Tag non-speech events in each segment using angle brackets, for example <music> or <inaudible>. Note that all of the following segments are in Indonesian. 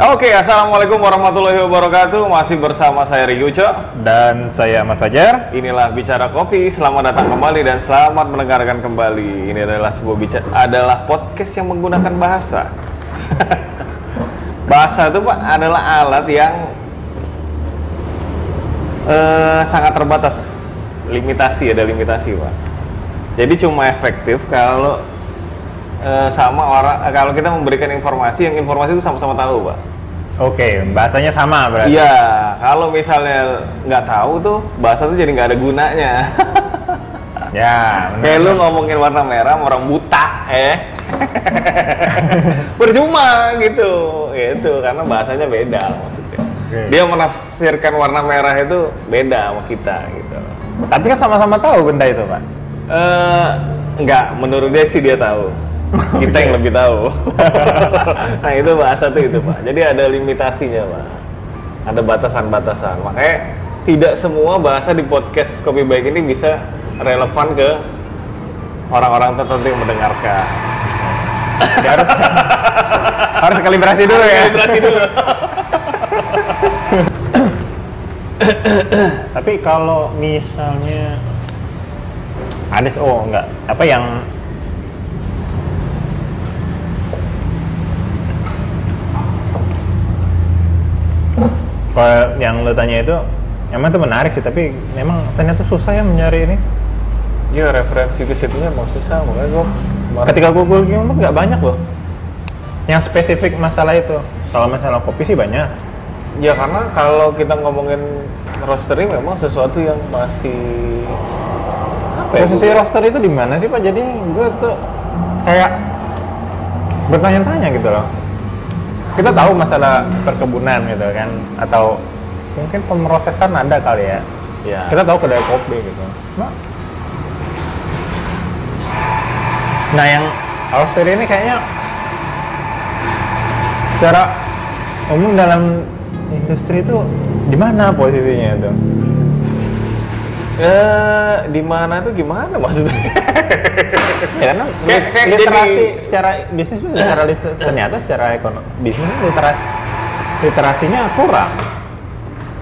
Oke, assalamualaikum warahmatullahi wabarakatuh. Masih bersama saya Rigi Uco. Dan saya Ahmad Fajar. Inilah bicara kopi. Selamat datang kembali dan selamat mendengarkan kembali. Ini adalah sebuah bicara adalah podcast yang menggunakan bahasa. <laughs> bahasa itu pak adalah alat yang eh, sangat terbatas, limitasi ada limitasi pak. Jadi cuma efektif kalau eh, sama orang kalau kita memberikan informasi yang informasi itu sama-sama tahu pak. Oke, bahasanya sama berarti. Iya, kalau misalnya nggak tahu tuh bahasa tuh jadi nggak ada gunanya. <laughs> Ya, benar. Kayak lu ngomongin warna merah sama orang buta, eh. <laughs> Percuma gitu, gitu karena bahasanya beda maksudnya. Oke. Dia menafsirkan warna merah itu beda sama kita gitu. Tapi kan sama-sama tahu benda itu, Pak. Eh, nggak, menurut dia sih dia tahu. <laughs> Kita yang lebih tahu. <laughs> nah itu bahasa tuh itu pak. Jadi ada limitasinya pak. Ada batasan-batasan. Makanya tidak semua bahasa di podcast Kopi Baik ini bisa relevan ke orang-orang tertentu yang mendengarkan. <laughs> Ya, harus harus kalibrasi dulu ya. Kalibrasi dulu. Tapi kalau misalnya ada oh enggak apa yang kalau yang lo tanya itu emang itu menarik sih tapi memang ternyata susah ya mencari ini. Iya referensi ke situnya emang susah makanya gue kemarin ketika Google Gimana nggak banyak loh. Yang spesifik masalah itu kalau masalah kopi sih banyak. Ya karena kalau kita ngomongin roastery memang sesuatu yang masih apa ya? posisi roster itu di mana sih pak? Jadi gue tuh kayak bertanya-tanya gitu loh kita tahu masalah perkebunan gitu kan atau mungkin pemrosesan ada kali ya. Ya. kita tahu kedai kopi gitu. Nah, nah yang roster ini kayaknya secara umum dalam industri itu di mana posisinya itu Eh, di mana tuh gimana maksudnya? <laughs> ya karena <laughs> Kayak- kayak literasi jadi- secara bisnis pun secara lis- <laughs> ternyata secara ekonomi bisnis literasi literasinya kurang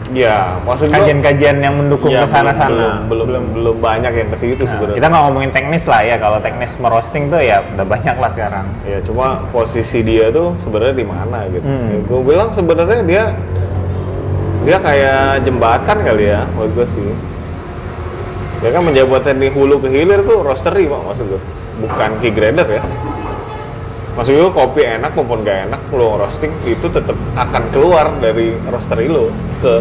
ya, maksud gua kajian-kajian yang mendukung ya, ke sana-sana belum, belum, belum, belum banyak yang ke situ Nah, sebenarnya. kita nggak ngomongin teknis lah ya kalau teknis merosting tuh ya udah banyak lah sekarang Ya cuma posisi dia tuh sebenarnya di mana gitu. Hmm. gue bilang sebenarnya dia dia kayak jembatan kali ya, menurut gue sih. Dia kan menjabatkan di hulu ke hilir tuh roastery pak maksud gue, bukan key grader ya. Maksud gue kopi enak maupun gak enak lo roasting itu tetap akan keluar dari roastery lo ke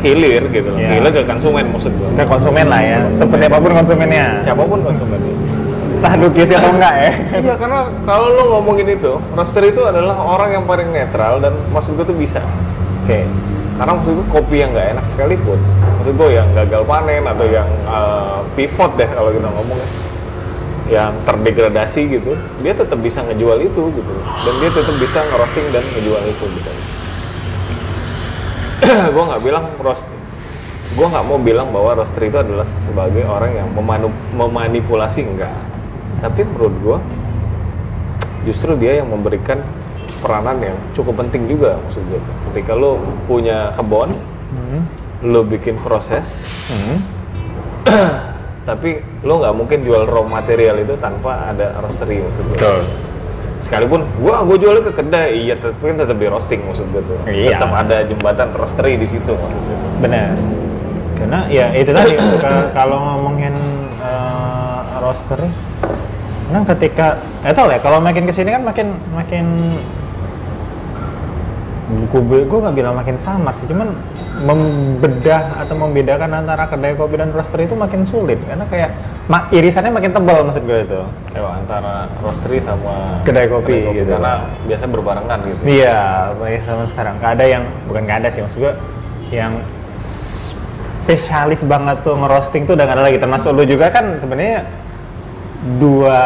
hilir gitu. Ya. hilir ke konsumen maksud gue. ke konsumen lah ya seperti apa pun konsumennya Siapa pun konsumennya. entah dukis atau enggak ya Iya karena kalau lo ngomongin itu, roaster itu adalah orang yang paling netral dan maksud gue tuh bisa. oke Karena maksud gue kopi yang nggak enak sekalipun, maksud gue yang gagal panen atau yang uh, pivot deh kalau kita ngomong ya, yang terdegradasi gitu, dia tetap bisa ngejual itu gitu, dan dia tetap bisa ngerosting dan ngejual itu gitu. <clears throat> gue nggak bilang roast, gue nggak mau bilang bahwa roaster itu adalah sebagai orang yang memanu- memanipulasi enggak, tapi menurut gue justru dia yang memberikan peranan yang cukup penting juga maksud gue. Ketika lo punya kebun, Hmm. lo bikin proses, Hmm. <clears throat> tapi lo nggak mungkin jual raw material itu tanpa ada roastery maksud gue. betul Sekalipun gua gue jualnya ke kedai, iya tapi kan tetap di roasting maksud gue tuh. Iya. Tetap ada jembatan roastery di situ maksud gue. tuh. benar karena ya itu tadi <clears throat> kalau ngomongin uh, roaster memang ketika ya tau ya, kalau makin ke sini kan makin makin gue gue nggak bilang makin samar sih cuman membedah atau membedakan antara kedai kopi dan roaster itu makin sulit karena kayak ma- irisannya makin tebal maksud gue itu Ya, antara roastery sama Kedai kopi gitu. Karena biasa berbarengan gitu. Iya, baik sama sekarang. Gak ada yang bukan gak ada sih maksud gue yang spesialis banget tuh ngerosting tuh udah gak ada lagi. Termasuk lu juga kan sebenarnya dua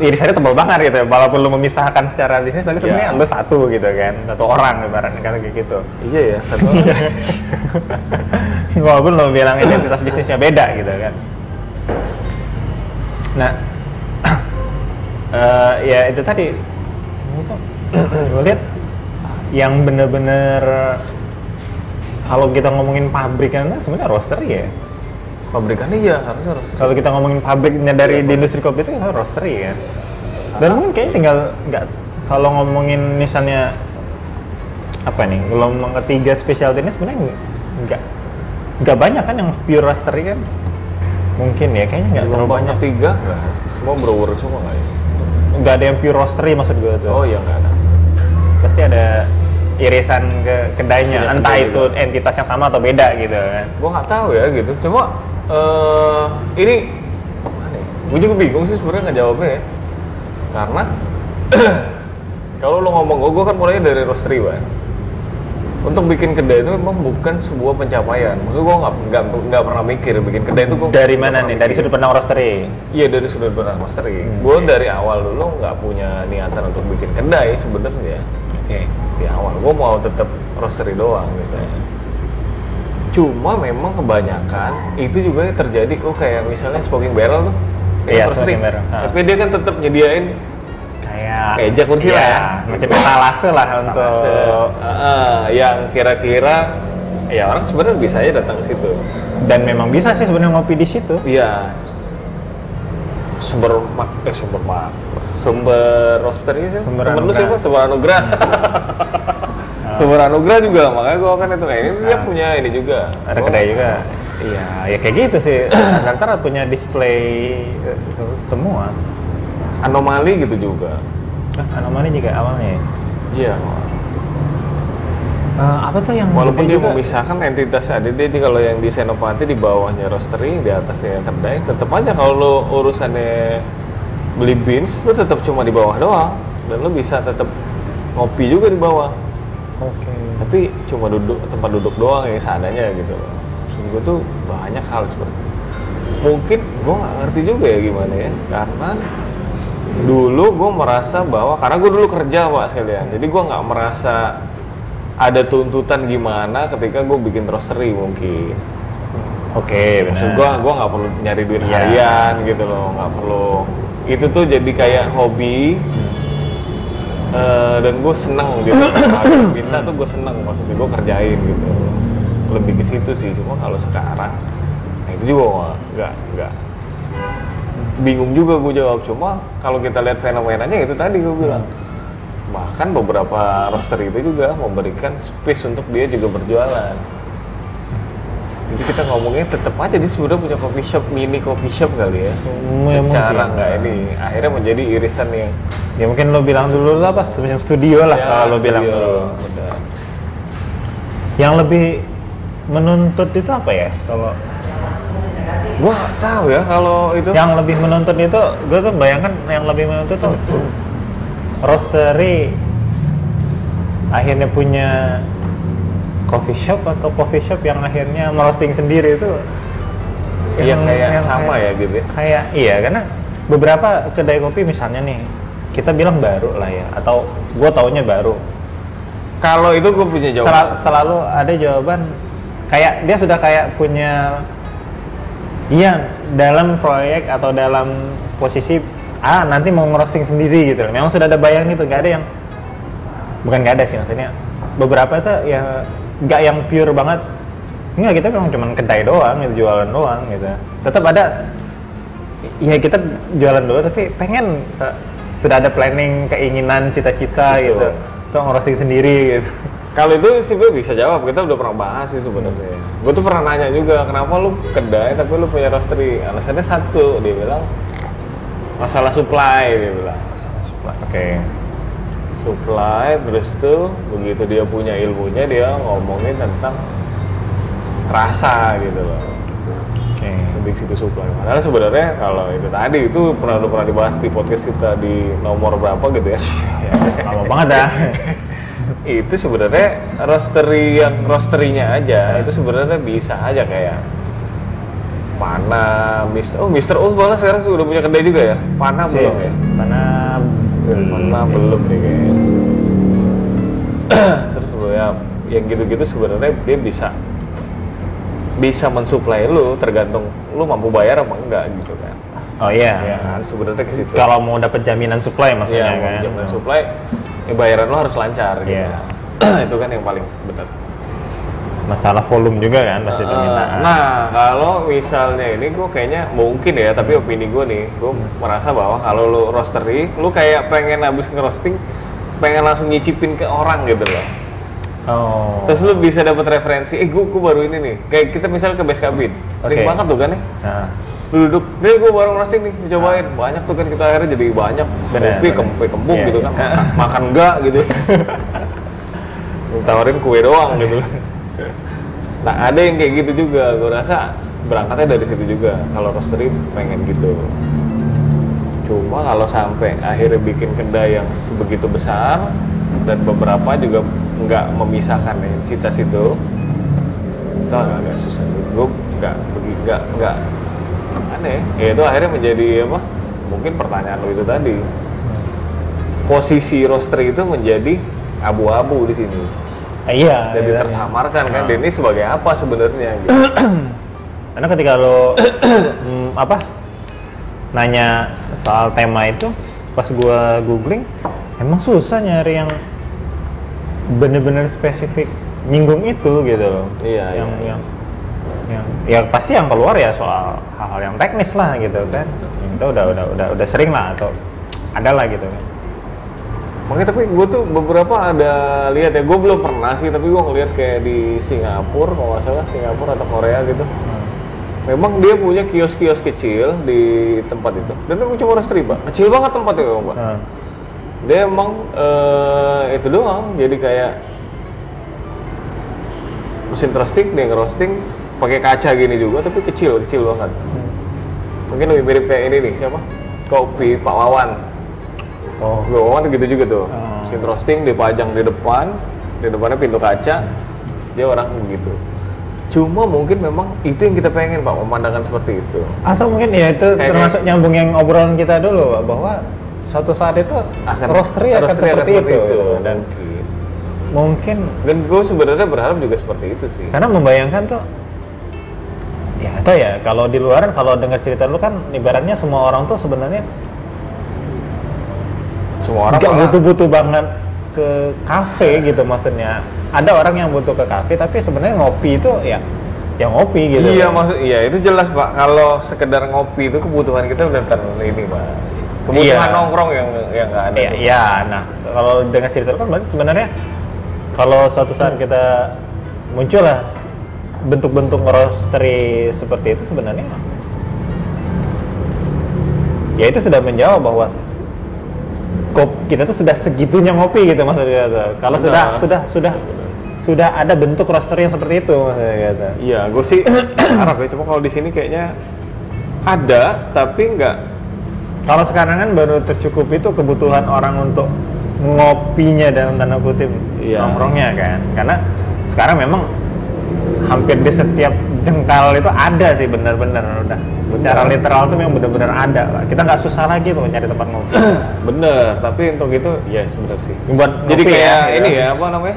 irisannya tebal banget gitu ya. Walaupun lu memisahkan secara bisnis, tapi sebenarnya Iya. lu satu gitu kan, satu orang ibaratnya kata kayak gitu. Iya ya, satu orang. <laughs> Walaupun lu bilang identitas bisnisnya beda gitu kan. Nah, <clears throat> eh, ya itu tadi <clears throat> gue lihat yang bener-bener kalau kita ngomongin pabrikan sebenarnya roastery ya pabrikannya iya harusnya harus. Kalau kita ngomongin pabriknya dari di industri kopi itu kan roastery kan dan mungkin kayaknya tinggal nggak kalau ngomongin misalnya apa nih gelombang ketiga specialty ini sebenarnya nggak- nggak banyak kan yang pure roastery kan? Mungkin ya kayaknya nggak terlalu banyak. ketiga nggak? Semua brewer semua nggak ya? Nggak ada yang pure roastery maksud gue tuh. Oh iya nggak ada. Pasti ada irisan ke kedainya Punya entah itu entitas yang sama atau beda gitu kan. Gua nggak tahu ya gitu. Cuma eh ini ya? gue juga bingung sih sebenarnya nggak jawabnya ya karena <clears throat> kalau lo ngomong gue gue kan mulainya dari roastery Pak. untuk bikin kedai itu memang bukan sebuah pencapaian maksud gue nggak nggak nggak pernah mikir bikin kedai itu gua dari mana nih dari mikir. sudut pandang roastery Iya dari sudut pandang roastery. Hmm, gue dari awal dulu nggak punya niatan untuk bikin kedai sebenarnya. oke Di awal gue mau tetap roastery doang gitu. Cuma memang kebanyakan itu juga terjadi. Oh kayak misalnya smoking barrel tuh. Iya, smoking barrel. Ha. Tapi dia kan tetap nyediain kayak Meja kursi lah ya. macam etalase lah untuk uh, yang kira-kira ya orang sebenarnya bisa aja datang ke situ. dan memang bisa sih sebenarnya ngopi di situ Iya. Sumber mak eh sumber mak sumber roasternya sih. Sumber Temen lu siapa? Sumber Anugrah. Sumber Anugrah juga makanya gua kan itu kayak ini dia punya ini juga. ada Gua- kedai juga iya ya kayak gitu sih <coughs> antara punya display eh, semua Anomali gitu juga. ah, anomali juga awalnya ya? Iya. Eh, apa tuh yang Walaupun dia juga? memisahkan entitas ada dia di kalau yang di Senopati di bawahnya roastery, di atasnya yang kedai, tetap aja kalau lo urusannya beli beans, lo tetap cuma di bawah doang dan lo bisa tetap ngopi juga di bawah. Oke. Tapi cuma duduk tempat duduk doang yang seadanya gitu loh. Maksud gue tuh banyak hal seperti itu. mungkin gue nggak ngerti juga ya gimana ya karena dulu gue merasa bahwa karena gue dulu kerja pak sekalian. Jadi gue nggak merasa ada tuntutan gimana ketika gue bikin roastery mungkin. Oke maksud benar. gue gue nggak perlu nyari duit harian gitu loh nggak perlu. Itu tuh jadi kayak hobi Eh, dan gue seneng gitu. <clears throat> Kalau minta tuh gue seneng maksudnya gue kerjain gitu. Lebih ke situ sih cuma kalau sekarang nah itu juga nggak nggak bingung juga gue jawab. Cuma kalau kita lihat fenomenanya itu tadi gue bilang. Bahkan beberapa roster itu juga memberikan space untuk dia juga berjualan. Jadi kita ngomongnya tetap aja dia sebenarnya punya coffee shop mini coffee shop kali ya. Ya secara nggak ini akhirnya menjadi irisan yang ya mungkin lo bilang dulu lah pas macam studio lah Ya, kalau lo bilang dulu Udah. yang lebih menuntut itu apa ya kalau Gua nggak tahu ya kalau itu. yang lebih menuntut itu gue tuh bayangkan yang lebih menuntut tuh roastery akhirnya punya coffee shop atau coffee shop yang akhirnya merosting sendiri itu Iya kayak yang sama kayak- ya gitu ya. kayak iya karena beberapa kedai kopi misalnya nih kita bilang baru lah ya atau gue taunya baru Kalau itu gue punya jawaban. Sel- selalu ada jawaban kayak dia sudah kayak punya iya dalam proyek atau dalam posisi ah nanti mau ngerosting sendiri gitu loh. Memang sudah ada bayang itu, nggak ada yang bukan nggak ada sih maksudnya beberapa itu ya nggak yang pure banget. Enggak, kita memang cuma kedai doang, gitu, jualan doang gitu. Tetap ada ya kita jualan dulu tapi pengen sudah ada planning, keinginan, cita-cita gitu. Tuh ngerosting sendiri gitu. Kalau itu sih gue bisa jawab. Kita udah pernah bahas sih sebenarnya. Gue tuh pernah nanya juga kenapa lu kedai tapi lu punya roastery. Alasannya satu, dia bilang masalah supply dia bilang. Oke. Supply terus tuh begitu dia punya ilmunya dia ngomongin tentang rasa gitu loh. Ke situ supply. Padahal sebenarnya kalau itu tadi itu pernah pernah dibahas di podcast kita di nomor berapa gitu ya. Ya, <laughs> lama banget ya. <laughs> itu sebenarnya roastery yang roasterinya aja itu sebenarnya bisa aja kayak Pana, Mister, oh Mister Oh malah sekarang sudah punya kedai juga ya? Pana belum ya? Mana belum. Pana belum deh kayaknya. <clears throat> Terus ya yang gitu-gitu sebenarnya dia bisa bisa mensuplai lu tergantung lu mampu bayar apa enggak gitu kan. Oh iya. Ya kan sebenarnya ke situ. Kalau mau dapat jaminan supply maksudnya Iya, kan. jaminan supply ya bayaran lo harus lancar gitu. Iya. <clears throat> itu kan yang paling benar masalah volume juga kan pasti permintaan nah kalau misalnya ini gue kayaknya mungkin ya tapi opini gue nih gue merasa bahwa kalau lo roastery lu kayak pengen habis ngerosting pengen langsung nyicipin ke orang gitu loh oh. Terus lu bisa dapat referensi eh gue, baru ini nih. Kayak kita misalnya ke base cabin sering Oke. banget tuh kan nih nah, lu duduk nih gue baru roasting nih cobain. Banyak tuh kan kita akhirnya jadi banyak. Bener, kopi kempe kembung Iya, gitu iya. kan. Makan, <laughs> makan enggak gitu. Tawarin kue doang gitu. Nah ada yang kayak gitu juga. Gue rasa berangkatnya dari situ juga. Kalau roastery pengen gitu. Cuma kalau sampai akhirnya bikin kedai yang sebegitu besar dan beberapa juga nggak memisahkan entitas itu itu agak susah. Gue nggak nggak nggak aneh. Ya itu akhirnya menjadi apa? Mungkin pertanyaan lo itu tadi. Posisi roastery itu menjadi abu-abu di sini. Eh, iya jadi iya. tersamarkan kan dan ini sebagai apa sebenarnya gitu. <clears throat> karena ketika lo mm, apa nanya soal tema itu pas gua googling emang susah nyari yang bener-bener spesifik nyinggung itu gitu loh Iya, yang iya. yang yang ya pasti yang keluar ya soal hal-hal yang teknis lah gitu kan Yang itu udah udah udah udah sering lah atau ada lah gitu kan Makanya tapi gue tuh beberapa ada lihat ya, gue belum pernah sih, tapi gue ngeliat kayak di Singapura, kalau nggak salah Singapura atau Korea gitu. Memang dia punya kios-kios kecil di tempat itu, dan memang cuma pak, kecil banget tempatnya memang pak. Nah, Dia emang eh, itu doang, jadi kayak mesin roasting, dia ngerosting pakai kaca gini juga, tapi kecil, kecil banget. Mungkin lebih mirip kayak ini nih, siapa? Kopi Pak Wawan. oh Gue Wawan gitu juga tuh. Oh. Mesin roasting dipajang di depan, di depannya pintu kaca. Dia orang begitu. Cuma mungkin memang itu yang kita pengen Pak, pemandangan seperti itu. atau mungkin ya itu Kayak- termasuk nyambung yang obrolan kita dulu Pak, bahwa suatu saat itu roastery akan roastery seperti, itu. Dan dan mungkin dan gue sebenarnya berharap juga seperti itu sih. karena membayangkan tuh ya atau ya kalau di luaran kalau dengar cerita lu kan ibaratnya semua orang tuh sebenarnya Semua orang nggak butuh-butuh banget ke kafe gitu maksudnya ada orang yang butuh ke kafe tapi sebenarnya ngopi itu ya ya ngopi gitu Iya maksud iya itu jelas Pak. Kalau sekedar ngopi itu kebutuhan kita udah ter ini Pak. Kebutuhan Iya. nongkrong yang yang nggak ada. ya, ya nah kalau dengar cerita lu kan berarti sebenarnya kalau suatu saat kita muncul lah bentuk-bentuk roastery seperti itu sebenarnya ya itu sudah menjawab bahwa kop kita tuh sudah segitunya ngopi gitu maksudnya kata. Kalau sudah sudah sudah sudah ada bentuk roastery yang seperti itu maksudnya kata. Iya, gue sih <clears throat> harap ya. Cuma kalau di sini kayaknya ada, tapi nggak. Kalau sekarang kan baru tercukupi itu kebutuhan orang untuk ngopinya dalam tanda kutip Iya. nongkrongnya kan. Karena sekarang memang hampir di setiap jengkal itu ada sih benar-benar udah. Secara literal tuh memang benar-benar ada. lah. Kita nggak susah lagi tuh nyari tempat ngopi. <clears throat> Bener, tapi untuk itu ya sebentar sih. Buat Jadi ngopi kayak ya, ini ya. ya apa namanya?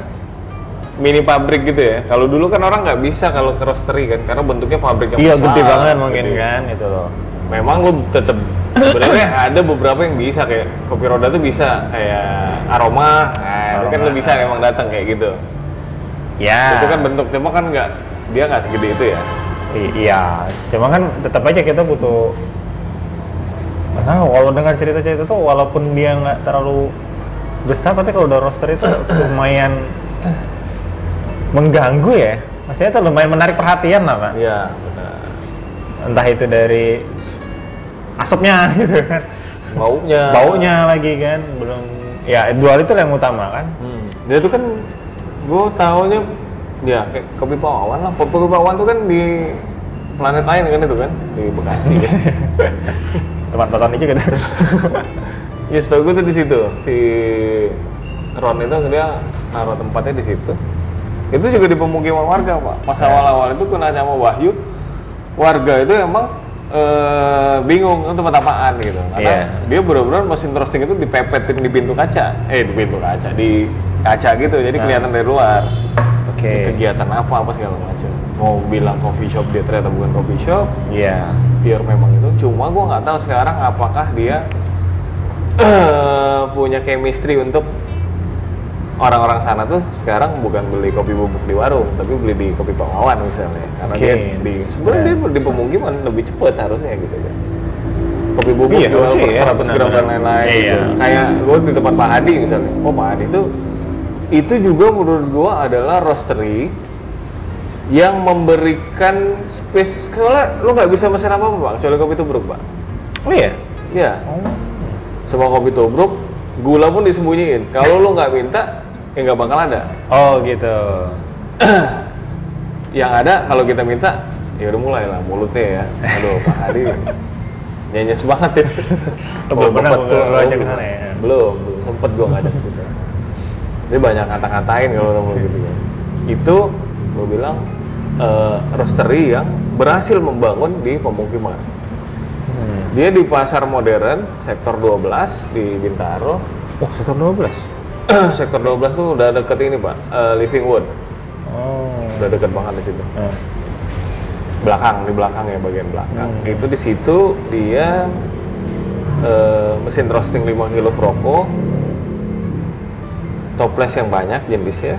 Mini pabrik gitu ya. Kalau dulu kan orang nggak bisa kalau ke roastery kan, karena bentuknya pabrik yang Iya besar. gede banget mungkin gede. kan itu loh. Memang lu tetap sebenarnya ada beberapa yang bisa kayak kopi roda tuh bisa kayak aroma, nah, itu kan lu bisa emang datang kayak gitu. Ya. Itu kan bentuk cuma kan nggak dia nggak segede itu ya. I- iya, cuma kan tetap aja kita butuh. Nah, kalau dengar cerita-cerita tuh walaupun dia nggak terlalu besar, tapi kalau udah roster itu lumayan mengganggu ya. Maksudnya itu lumayan menarik perhatian lah, Pak. Iya, benar. Entah itu dari asapnya <laughs> gitu kan, Baunya. baunya lagi kan, belum. Ya dua itu yang utama kan. Hmm. Dia tuh kan gue taunya ya kayak kopi pawawan lah. Kopi pawawan tuh kan di planet lain kan itu kan di Bekasi kan. <laughs> Tempat itu gitu. <laughs> ya setahu gue tuh di situ si Ron itu dia naruh tempatnya di situ. Itu juga di pemukiman warga pak. Pas Ya. awal-awal itu nanya sama Wahyu, warga itu emang eh, bingung itu tempat apaan gitu. Karena Iya. dia benar-benar mesin roasting itu dipepetin di pintu kaca, eh di pintu kaca, di kaca gitu, jadi Nah. kelihatan dari luar. Oke. Ini kegiatan apa apa segala macam. Mau bilang coffee shop dia ternyata bukan coffee shop, Iya. biar memang itu. Cuma gue nggak tahu sekarang apakah dia eh, punya chemistry untuk orang-orang sana tuh sekarang bukan beli kopi bubuk di warung, tapi beli di kopi Pawawan misalnya. Karena Oke. dia di sebenarnya dia di pemukiman lebih cepet harusnya gitu kan. Kopi bubuk Iya, jual per ya, 100 gram dan lain-lain Iya. gitu. Kayak gue di tempat Pak Hadi misalnya. Oh Pak Hadi tuh itu juga menurut gua adalah roastery yang memberikan space kalau lu nggak bisa pesan apa apa pak kecuali kopi tubruk pak Oh iya. Iya. Oh. Semua kopi tubruk, gula pun disembunyiin. Kalau lu nggak minta, ya nggak bakal ada. Oh gitu. <clears throat> Yang ada kalau kita minta, ya udah mulai lah mulutnya ya. Aduh, Pak Hadi nyanyi banget itu. <laughs> Belum pernah ke belum. sana ya? Belum, belum sempet gua ngajak ke situ. Dia banyak ngata-ngatain kalau ngomong gitu kan. Itu gua bilang eh, roastery yang berhasil membangun di pemukiman. Hmm. Dia di pasar modern, sektor 12 di Bintaro. Oh, sektor 12. <coughs> sektor 12 tuh udah deket ini pak, eh, Living Wood. Oh. Udah deket banget di situ. Eh. Belakang, di belakang ya bagian belakang. Hmm. Itu di situ dia eh, mesin roasting 5 kilo Proko, toples yang banyak jenisnya,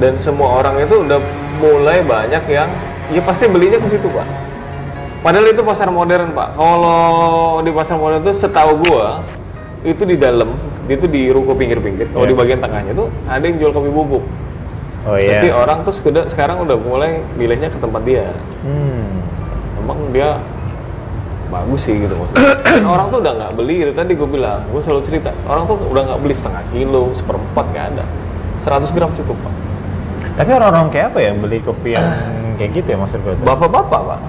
dan semua orang itu udah mulai banyak yang ya pasti belinya ke situ pak. Padahal itu pasar modern pak. Kalau di pasar modern itu setahu gua itu di dalam itu di ruko pinggir-pinggir. Kalau Iya. di bagian tengahnya tuh ada yang jual kopi bubuk. Oh iya. Tapi orang tuh sudah sekarang udah mulai milihnya ke tempat dia. Hmm. Emang dia bagus sih gitu maksudnya. Orang tuh udah nggak beli gitu tadi gue bilang, gue selalu cerita orang tuh udah nggak beli setengah kilo, seperempat nggak ada, 100 gram cukup pak. Tapi orang-orang kayak apa ya beli kopi yang kayak gitu ya maksud gue? tuh? Bapak-bapak pak.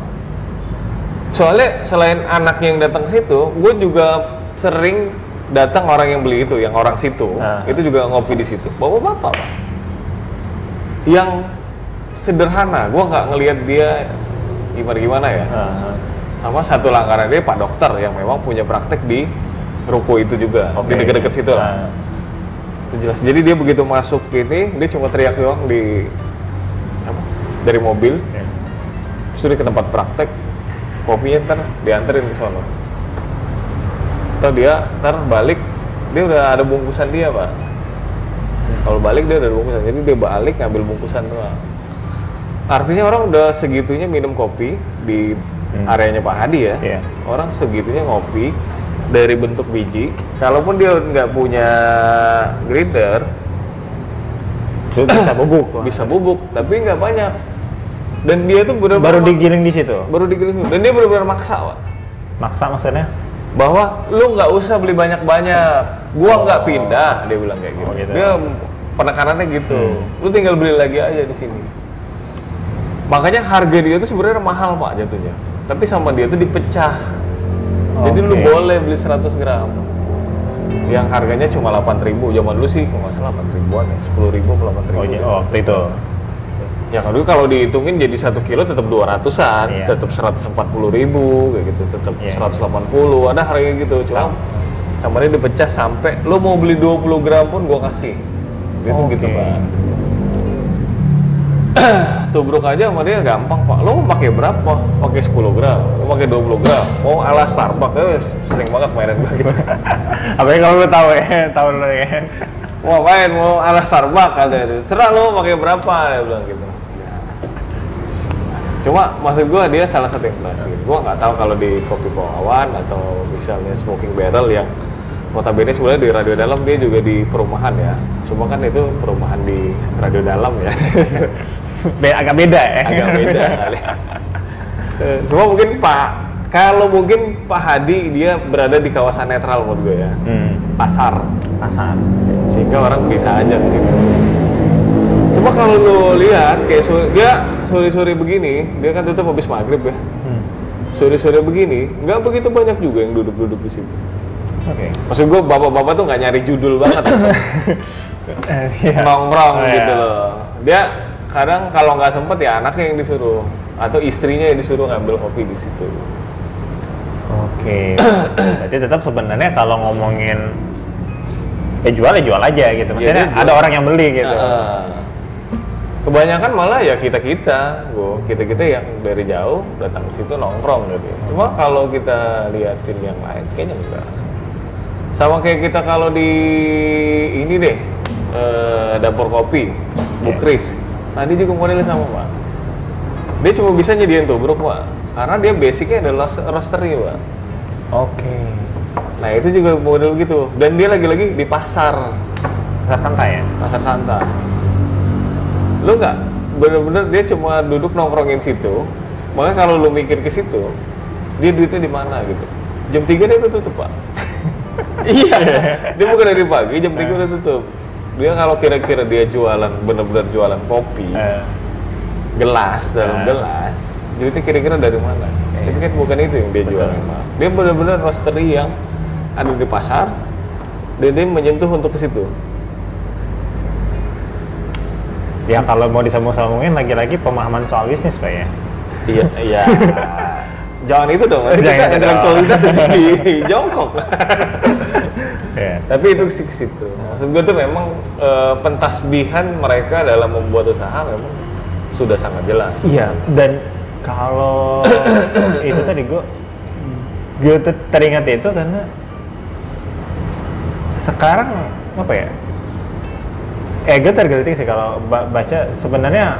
Soalnya selain anak yang datang situ, gue juga sering datang orang yang beli itu, yang orang situ, Ah. itu juga ngopi di situ. Bapak-bapak pak. Yang sederhana, gue nggak ngelihat dia gimana-gimana ya. Ah, sama satu langganan dia pak dokter yang memang punya praktek di ruko itu juga Oke. di deket-deket situ lah Ah. itu jelas jadi dia begitu masuk ini dia cuma teriak doang di apa, dari mobil Iya. terus dia ke tempat praktek kopinya ntar dianterin ke sono atau dia ntar balik dia udah ada bungkusan dia pak kalau balik dia udah ada bungkusan jadi dia balik ngambil bungkusan doang artinya orang udah segitunya minum kopi di Hmm. areanya Pak Hadi ya Iya. orang segitunya ngopi dari bentuk biji kalaupun dia nggak punya grinder bisa bubuk. bisa bubuk tapi nggak banyak dan dia tuh benar Baru digiling di situ. baru digiling dan dia benar-benar maksa Pak. Maksa maksudnya? Bahwa lu nggak usah beli banyak-banyak. Gua nggak pindah dia bilang kayak gitu, Oh, gitu. dia penekanannya gitu. Lu tinggal beli lagi aja di sini. Makanya harga dia tuh sebenarnya mahal pak jatuhnya. Tapi sama dia tuh dipecah. Jadi lu boleh beli 100 gram. Yang harganya cuma 8.000 zaman dulu sih kalau nggak salah 8 ribuan ya. 10 ribu 8 ribu Oh, iya. oh waktu itu. Ya kalau kalau dihitungin jadi satu kilo tetap 200-an, Iya. tetap 140 ribu kayak gitu, tetap Iya. 180, ada harga gitu. Cuma sama dia dipecah sampai lo mau beli 20 gram pun gua kasih. Itu Oke. gitu pak. <clears throat> Tubruk aja sama dia gampang pak. Lo mau pakai berapa? Pakai 10 gram, lo pakai 20 gram. Mau ala Starbucks, eh, sering banget mainan gue gitu. <laughs> Apalagi kalau lu tahu ya, tahu lu ya. mau main mau ala Starbucks kata itu serah lo pakai berapa dia bilang gitu cuma maksud gua dia salah satu yang berhasil gua nggak tahu kalau di kopi Pawawan atau misalnya smoking barrel yang notabene sebenarnya di radio dalam dia juga di perumahan ya cuma kan itu perumahan di radio dalam ya <laughs> Be- agak beda ya. agak beda kali cuma mungkin Pak kalau mungkin Pak Hadi dia berada di kawasan netral menurut gue ya Hmm. pasar Pasar. sehingga orang bisa aja ke situ. Cuma kalau lu lihat kayak dia sore-sore begini, dia kan tutup habis maghrib ya. Hmm. Sore-sore begini, nggak begitu banyak juga yang duduk-duduk di situ. Oke. Maksud gua bapak-bapak tuh nggak nyari judul banget, <laughs> iya. nongkrong Oh, gitu iya. loh. Dia kadang kalau nggak sempet ya anaknya yang disuruh atau istrinya yang disuruh ngambil kopi di situ. Oke. Berarti tetap sebenarnya kalau ngomongin ya jual ya jual aja gitu. Maksudnya dia jual. ada orang yang beli gitu. Nah, kebanyakan malah ya kita kita, gua kita kita yang dari jauh datang ke situ nongkrong gitu. Cuma kalau kita liatin yang lain kayaknya enggak. Sama kayak kita kalau di ini deh eh, dapur kopi Bu Iya. Kris nah dia juga modelnya sama pak dia cuma bisa nyediain tubruk pak karena dia basicnya adalah roastery pak Oke. nah itu juga model gitu dan dia lagi-lagi di pasar Rasa santai ya? pasar Santa lu nggak bener-bener dia cuma duduk nongkrongin situ makanya kalau lu mikir ke situ dia duitnya di mana gitu? Jam 3 dia udah tutup pak. <laughs> Iya. Dia bukan dari pagi jam 3 udah tutup. Dia kalau kira-kira dia jualan bener-bener jualan kopi Eh, gelas dalam Nah. gelas duitnya kira-kira dari mana? Tapi kan bukan itu yang dia jual Betul. dia bener-bener roastery yang ada di pasar dan dia menyentuh untuk ke situ ya kalau mau disambung-sambungin lagi-lagi pemahaman soal bisnis pak ya. Iya, iya. <laughs> Jangan itu dong, Jangan kita intelektualitas <laughs> jadi jongkok. Ya. Tapi itu sih ke situ. Maksud gue tuh memang eh, pentasbihan mereka dalam membuat usaha memang sudah sangat jelas. Iya, dan kalau <coughs> itu tadi gue gue teringat itu karena sekarang apa ya? Eh gue tergelitik sih kalau ba- baca sebenarnya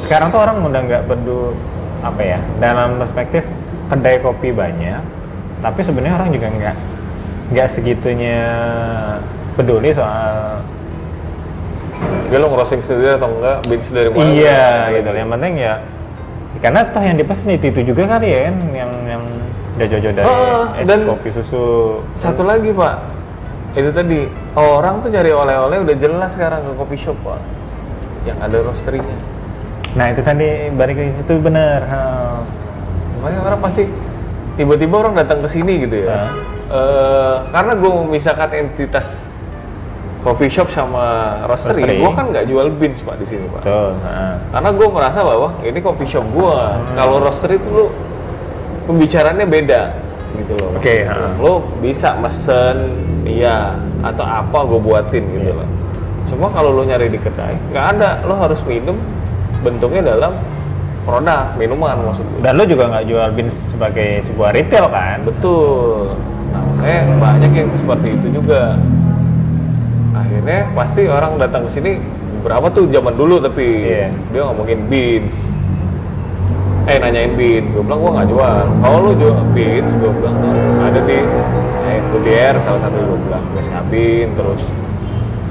sekarang tuh orang udah nggak peduli apa ya dalam perspektif kedai kopi banyak, tapi sebenarnya orang juga nggak nggak segitunya peduli soal Dia lo ngerosting sendiri atau enggak, beans dari mana? Iya gitu. Yang penting ya karena toh yang dipesan itu, itu juga kali ya kan yang yang jojo dari Ah, es dan- kopi susu. Satu lagi pak, itu tadi orang tuh nyari oleh-oleh udah jelas sekarang ke coffee shop pak, yang ada roasterynya. Nah itu tadi balik ke situ bener. Makanya orang pasti tiba-tiba orang datang ke sini gitu ya. Hah? Eh, karena gue memisahkan entitas coffee shop sama roastery, Roastery. gue kan nggak jual beans pak di sini pak. Betul. ha. Karena gue merasa bahwa ini coffee shop gue. Hmm. Kalau roastery itu lu pembicaraannya beda gitu loh. Oke, maksudnya. ha. Lo bisa mesen, iya atau apa gue buatin gitu Iya. loh. Cuma kalau lo nyari di kedai, nggak ada. Lo harus minum bentuknya dalam produk minuman maksud gue. Dan lo juga nggak jual beans sebagai sebuah retail kan? Betul. Nah, makanya banyak yang seperti itu juga. Akhirnya pasti orang datang ke sini berapa tuh zaman dulu tapi Iya. dia ngomongin beans. Eh nanyain beans, gue bilang gua nggak jual. Kalau lu jual beans, gue bilang ada di eh, salah satu gue bilang West Cabin terus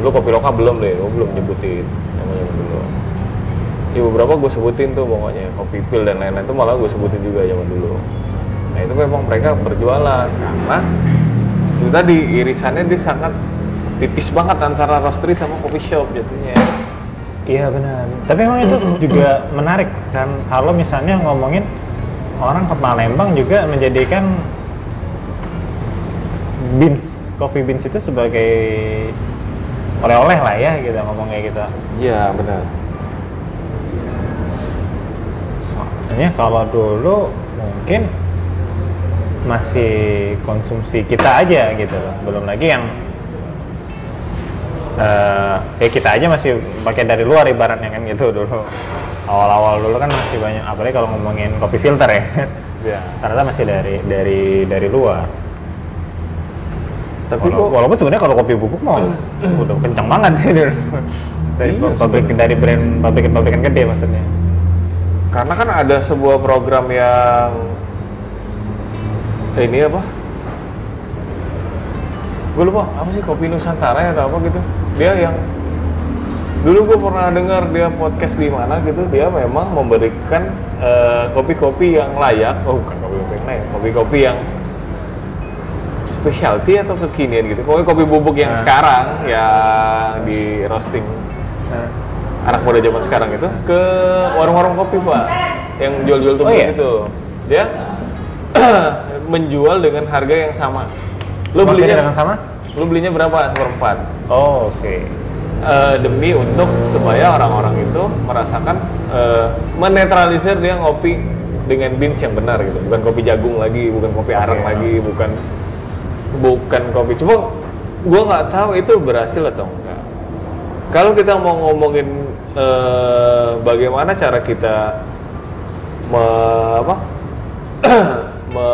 lu kopi lokal belum deh, gue belum nyebutin namanya belum. Ya beberapa gue sebutin tuh pokoknya kopi pil dan lain-lain tuh malah gue sebutin juga zaman dulu. Nah itu memang mereka berjualan karena itu tadi irisannya dia sangat tipis banget antara roastery sama coffee shop jatuhnya. Iya benar. Tapi emang itu <coughs> juga menarik kan kalau misalnya ngomongin orang ke Palembang juga menjadikan beans, coffee beans itu sebagai oleh-oleh lah ya gitu ngomong kayak gitu. Iya benar. Soalnya kalau dulu mungkin masih konsumsi kita aja gitu loh. Belum lagi yang eh ya kita aja masih pakai dari luar ibaratnya kan gitu dulu. Awal-awal dulu kan masih banyak apalagi kalau ngomongin kopi filter ya. <laughs> Iya. Ternyata masih dari dari dari luar. Tapi Wala- kok walaupun sebenarnya kalau kopi bubuk mau <clears throat> udah kencang banget sih dulu. Dari Iya, pabrik dari brand pabrikan-pabrikan gede maksudnya. karena kan ada sebuah program yang ini apa? Gue lupa apa sih kopi Nusantara ya atau apa gitu. Dia yang dulu gue pernah dengar dia podcast di mana gitu dia memang memberikan eh, kopi-kopi yang layak oh bukan kopi-kopi yang layak kopi-kopi yang specialty atau kekinian gitu. Pokoknya kopi bubuk yang Nah. sekarang yang di roasting Nah, anak muda zaman sekarang itu ke warung-warung kopi pak. Yang jual-jual tuh Oh, iya? gitu. Dia <clears throat> menjual dengan harga yang sama. Maksudnya belinya dengan sama? lu belinya berapa? Seperempat Oh, oke. Eh, demi untuk supaya orang-orang itu merasakan eh, menetralisir dia ngopi dengan beans yang benar gitu. Bukan kopi jagung lagi bukan kopi arang Oke. lagi bukan bukan kopi. Cuma gua nggak tahu itu berhasil atau enggak. Kalau kita mau ngomongin eh, bagaimana cara kita me, apa? <clears throat> Me,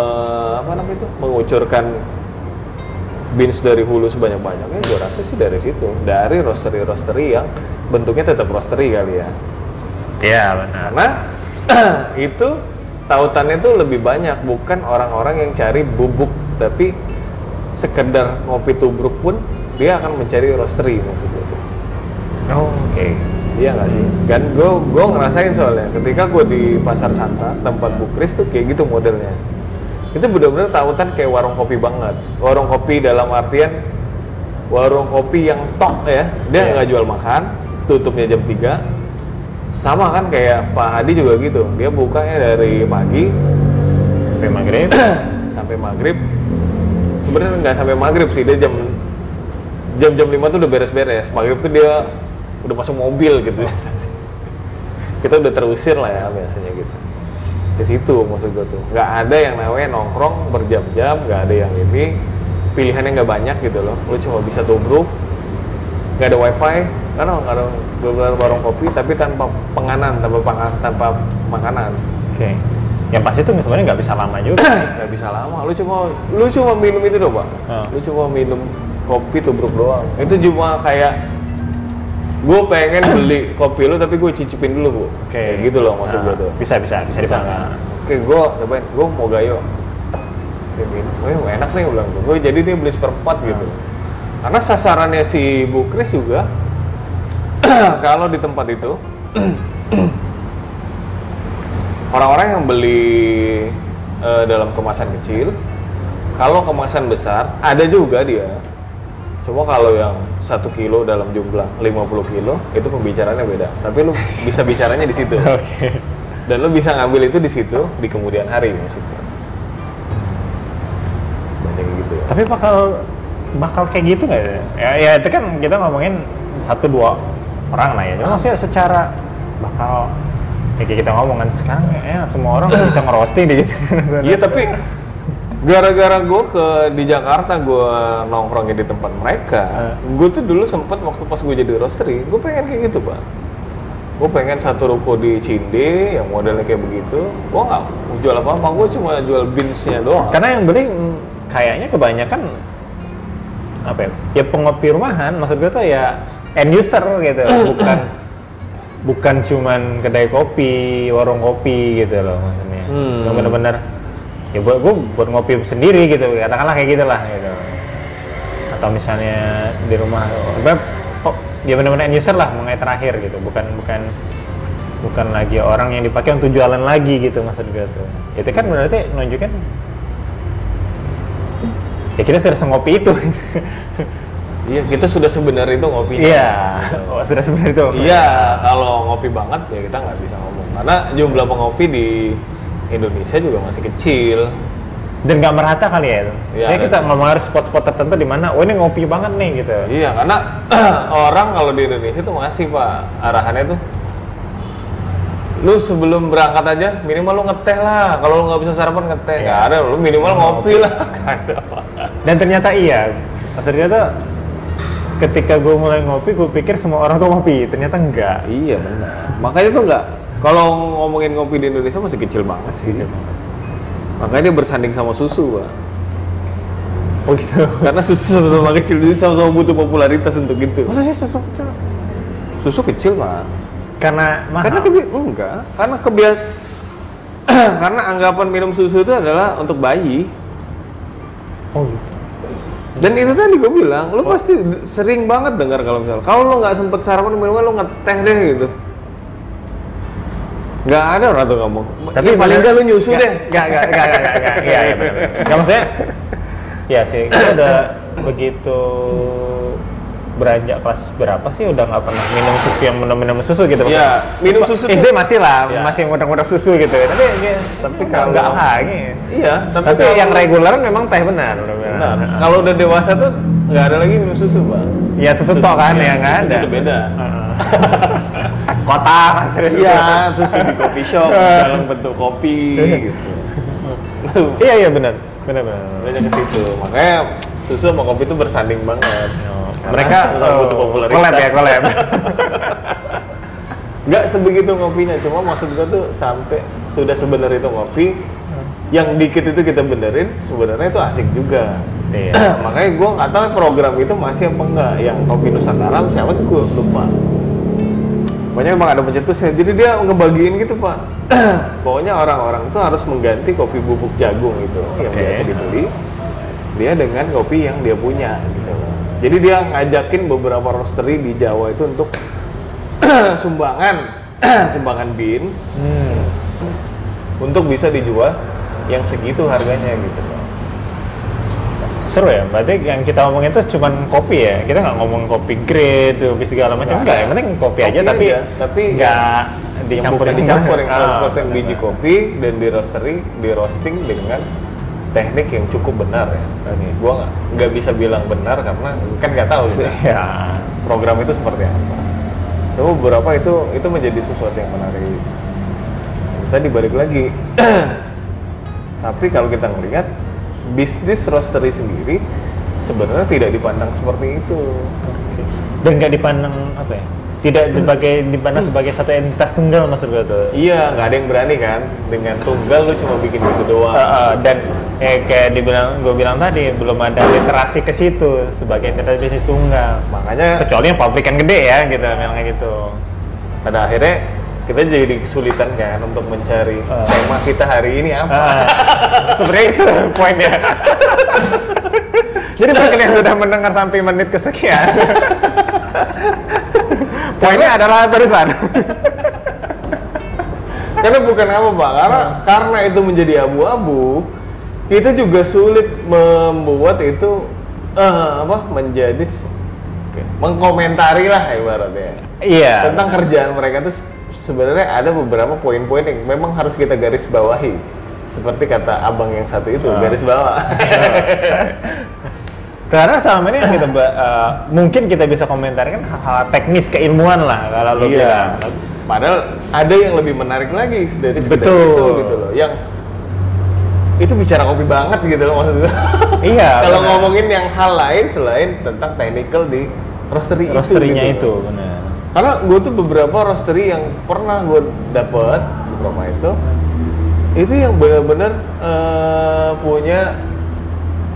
apa namanya itu? Mengucurkan beans dari hulu sebanyak banyaknya gue rasa sih dari situ dari roastery roastery yang bentuknya tetap roastery kali ya Iya benar. karena <clears throat> itu tautannya tuh lebih banyak bukan orang-orang yang cari bubuk tapi sekedar ngopi tubruk pun dia akan mencari roastery maksudnya Oh, Oke. Iya nggak sih? Kan gue gue ngerasain soalnya ketika gue di pasar Santa tempat Bukris tuh kayak gitu modelnya. Itu benar-benar tautan kayak warung kopi banget. Warung kopi dalam artian warung kopi yang tok ya. Dia Iya. nggak jual makan, tutupnya jam 3. Sama kan kayak Pak Hadi juga gitu. Dia bukanya dari pagi Sampai maghrib. <clears throat> sampai maghrib. Sebenarnya nggak sampai maghrib sih, dia jam jam-jam 5 tuh udah beres-beres. Maghrib tuh dia udah masuk mobil gitu. <laughs> Kita udah terusir lah ya biasanya gitu. Ke situ maksud gue tuh. Nggak ada yang namanya nongkrong berjam-jam, nggak ada yang ini. Pilihannya nggak banyak gitu loh. Lu cuma bisa tubruk, nggak ada wifi, nggak ada, nggak ada benar warung kopi tapi tanpa penganan, tanpa pangan, tanpa makanan. Oke. Yang pasti tuh sebenarnya nggak bisa lama juga. <clears throat> nggak bisa lama lu cuma lu cuma minum itu doang pak Ah. lu cuma minum kopi tubruk doang itu cuma kayak gue pengen beli kopi lu tapi gue cicipin dulu bu. Oke. Kayak gitu loh maksud gue Nah, tuh. Bisa bisa bisa Bisa. nggak? oke gue cobain. Gue mau gayo. Dia minum oh enak nih bilang. Gue jadi dia beli seperempat gitu. Karena sasarannya si Bu Kris juga <clears throat> kalau di tempat itu <clears throat> orang-orang yang beli eh, dalam kemasan kecil kalau kemasan besar ada juga dia cuma kalau yang satu kilo dalam jumlah 50 kilo itu pembicaraannya beda tapi lu bisa bicaranya di situ <laughs> Oke. dan lu bisa ngambil itu di situ di kemudian hari maksudnya banyak gitu ya Tapi bakal bakal kayak gitu nggak ya? ya? Ya itu kan kita ngomongin satu dua orang lah ya. Cuma maksudnya secara bakal ya kayak kita ngomong kan sekarang ya semua orang bisa ngerosting gitu. iya tapi gara-gara gue ke di Jakarta gue nongkrongnya di tempat mereka gue tuh dulu sempet waktu pas gue jadi roastery gue pengen kayak gitu pak gue pengen satu ruko di Cinde yang modelnya kayak begitu gue nggak jual apa-apa gue cuma jual beansnya doang Karena yang beli mm, kayaknya kebanyakan apa ya? Ya pengopi rumahan, maksud gue tuh ya end user gitu, <clears throat> bukan bukan cuman kedai kopi, warung kopi gitu loh maksudnya. Hmm. Bener-bener ya buat gue buat ngopi sendiri gitu, katakanlah kayak gitulah gitu. Atau misalnya di rumah, web, oh, ya bener-bener end user lah mengenai terakhir gitu, bukan bukan bukan lagi orang yang dipakai untuk jualan lagi gitu maksud gue tuh. Itu kan berarti nunjukin ya kita sudah sengopi itu. <laughs> Iya kita sudah sebenarnya itu ngopi. Iya oh, sudah sebenarnya itu. Iya, kalau ngopi banget ya kita nggak bisa ngomong. Karena jumlah pengopi di Indonesia juga masih kecil. dan nggak merata kali ya itu. Iya, Jadi kita ada. ngomong harus spot-spot tertentu di mana oh ini ngopi banget nih gitu. Iya, karena <clears throat> orang kalau di Indonesia tuh masih pak arahannya tuh lu sebelum berangkat aja minimal lu ngeteh lah. Kalau lu nggak bisa sarapan ngeteh. Nggak ada lu minimal ngopi lah <laughs> Nggak ada Pak. dan ternyata iya. Tuh ketika gue mulai ngopi gue pikir semua orang tuh ngopi. Ternyata enggak iya benar. Makanya tuh nggak kalau ngomongin ngopi di Indonesia masih kecil banget sih. Makanya dia bersanding sama susu pak. Oh gitu. Karena susu sama-sama kecil jadi sama-sama butuh popularitas untuk itu. Masa sih susu kecil? Susu kecil pak. Karena mahal? Karena kebi enggak. Karena kebias <clears throat> karena anggapan minum susu itu adalah untuk bayi. Oh gitu. Dan itu tadi gue bilang lu pasti d- sering banget dengar kalau misalnya kalau lu nggak sempet sarapan minimal lu ngeteh deh gitu nggak ada orang tuh ngomong. Tapi paling bener- nggak lu nyusu nggak- deh. nggak nggak nggak nggak nggak nggak. Iya iya benar nggak maksudnya ya sih kita udah begitu beranjak kelas berapa sih udah nggak pernah minum susu yang benar-benar susu gitu. Iya, minum susu tuh- SD masih lah Iya. masih ngudang-ngudang susu gitu ya. Tapi ya, Tapi kalau- nggak lagi. Iya tapi, tapi kalau- yang reguler memang teh benar benar. Benar. kalau udah dewasa tuh nggak ada lagi minum susu bang ya susu tok kan Iya, ya nggak susu ada. udah beda <laughs> kota. Iya. Susu di kopi shop dalam bentuk kopi gitu. <laughs> Iya iya benar. Benar benar. Banyak ke situ. Makanya susu sama kopi itu bersanding banget. Karena mereka oh, butuh popularitas. collab ya collab. <laughs> Nggak sebegitu ngopinya cuma maksud gua tuh sampai sudah sebenarnya itu ngopi yang dikit itu kita benerin sebenarnya itu asik juga. Iya. <clears throat> makanya gue nggak tahu program itu masih apa enggak yang kopi nusantara siapa sih gue lupa pokoknya emang ada pencetusnya jadi dia ngebagiin gitu pak <clears throat> pokoknya orang-orang itu harus mengganti kopi bubuk jagung itu yang Oke. biasa dibeli dia dengan kopi yang dia punya gitu jadi dia ngajakin beberapa roastery di Jawa itu untuk <clears throat> sumbangan <clears throat> sumbangan beans Hmm. untuk bisa dijual yang segitu harganya gitu loh. Seru ya, berarti yang kita ngomongin itu cuman kopi ya? Kita nggak ngomong kopi grade, kopi segala macam, Nggak enggak yang penting kopi, aja Kopi tapi aja, tapi nggak yang dicampur bukan dicampur yang 100% Ah, biji kopi dan di roastery di roasting dengan teknik yang cukup benar ya. Oke. Gua nggak nggak bisa bilang benar karena kan nggak tahu gitu. Ya, program itu seperti apa. So beberapa itu itu menjadi sesuatu yang menarik. Tadi balik lagi. <clears throat> Tapi kalau kita melihat bisnis roastery sendiri sebenarnya tidak dipandang seperti itu. dan nggak dipandang apa ya? Tidak sebagai dipandang sebagai satu entitas tunggal maksud gue tuh. Iya, nggak ada yang berani kan dengan tunggal lu cuma bikin gitu doang. Uh, uh, dan eh, kayak dibilang gue bilang tadi belum ada literasi ke situ sebagai entitas bisnis tunggal. Makanya Kecuali yang pabrikan gede ya gitu, memang kayak gitu. pada akhirnya kita jadi kesulitan kan untuk mencari Ah. tema kita hari ini apa. Ah, <laughs> sebenarnya itu poinnya. Jadi mungkin yang sudah mendengar sampai menit kesekian, <laughs> poinnya adalah barusan. <laughs> Karena bukan apa pak, karena karena itu menjadi abu-abu, kita juga sulit membuat itu eh, apa menjadi mengkomentari lah ibaratnya Iya. tentang kerjaan mereka itu sebenarnya ada beberapa poin-poin yang memang harus kita garis bawahi seperti kata abang yang satu itu Ah. garis bawah <laughs> Karena selama ini yang kita eh, mungkin kita bisa komentarkan hal-hal teknis keilmuan lah kalau lo iya bilang. padahal ada yang lebih menarik lagi dari sekedar Betul. itu gitu loh yang itu bicara kopi banget gitu loh maksudnya Iya. <laughs> kalau ngomongin yang hal lain selain tentang technical di roastery, itu, itu, gitu loh. benar. Karena gue tuh beberapa roastery yang pernah gue dapet beberapa itu itu yang benar-benar eh, punya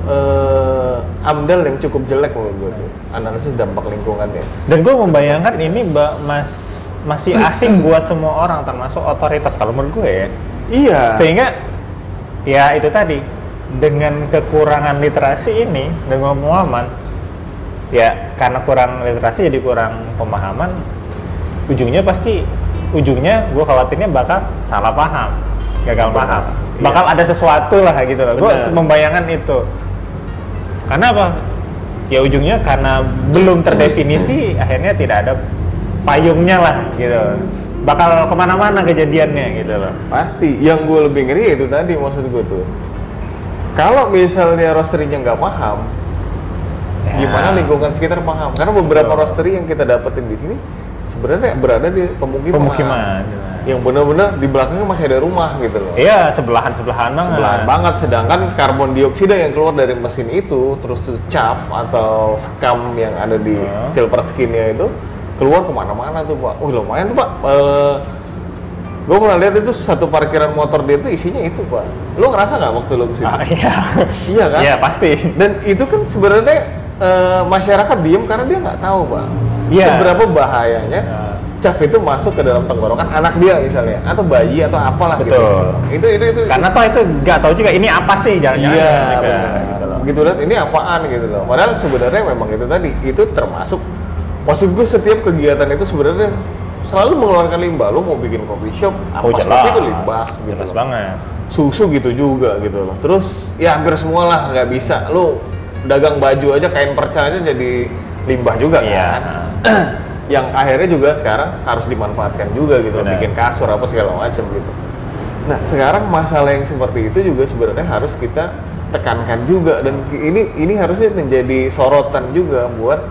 eh, amdal yang cukup jelek menurut gue tuh. Analisis dampak lingkungannya. Dan gue membayangkan ini ba- mas masih asing buat semua orang termasuk otoritas kalau menurut gue ya. iya. Sehingga ya itu tadi dengan kekurangan literasi ini dengan pemahaman ya karena kurang literasi jadi kurang pemahaman ujungnya pasti ujungnya gue khawatirnya bakal salah paham gagal Benar, paham. Iya. bakal ada sesuatu lah gitu loh. Gue membayangkan itu. Karena apa? Ya ujungnya karena belum terdefinisi akhirnya tidak ada payungnya lah gitu. Bakal ke mana-mana kejadiannya gitu loh. Pasti. Yang gue lebih ngeri itu tadi maksud gue tuh. Kalau misalnya roasterynya nggak paham, Ya. gimana lingkungan sekitar paham? Karena beberapa Betul. roastery yang kita dapetin di sini sebenarnya berada di pemukiman. pemukiman Yang benar-benar di belakangnya masih ada rumah gitu loh. Iya, sebelahan sebelahan banget. Sebelahan banget. Sedangkan karbon dioksida yang keluar dari mesin itu, terus tuh chaff atau sekam yang ada di Hmm. silver skinnya itu keluar ke mana-mana tuh pak. Oh lumayan tuh pak. Eh, gue pernah lihat itu satu parkiran motor dia itu isinya itu pak. Lo ngerasa nggak waktu lo ke sini? Ah, iya. Iya kan? Iya, pasti. Dan itu kan sebenarnya eh, masyarakat diem karena dia nggak tahu pak. Iya. Seberapa bahayanya Ya. chaff itu masuk ke dalam tenggorokan anak dia misalnya atau bayi atau apalah gitu. Betul. Itu itu itu. Karena toh itu nggak tahu juga ini apa sih jangan-jangan. Iya, gitu loh. Begitu lihat ini apaan gitu loh. Padahal sebenarnya memang itu tadi itu termasuk maksud gue setiap kegiatan itu sebenarnya selalu mengeluarkan limbah. Lo mau bikin coffee shop, apa Oh, jelas. itu limbah gitu. Jelas loh. banget. Susu gitu juga gitu loh. Terus ya hampir semua lah nggak bisa. Lo dagang baju aja kain perca aja jadi limbah juga Iya. kan. <clears throat> yang akhirnya juga sekarang harus dimanfaatkan juga gitu Benar. bikin kasur apa segala macam gitu. Nah sekarang masalah yang seperti itu juga sebenarnya harus kita tekankan juga dan ini ini harusnya menjadi sorotan juga buat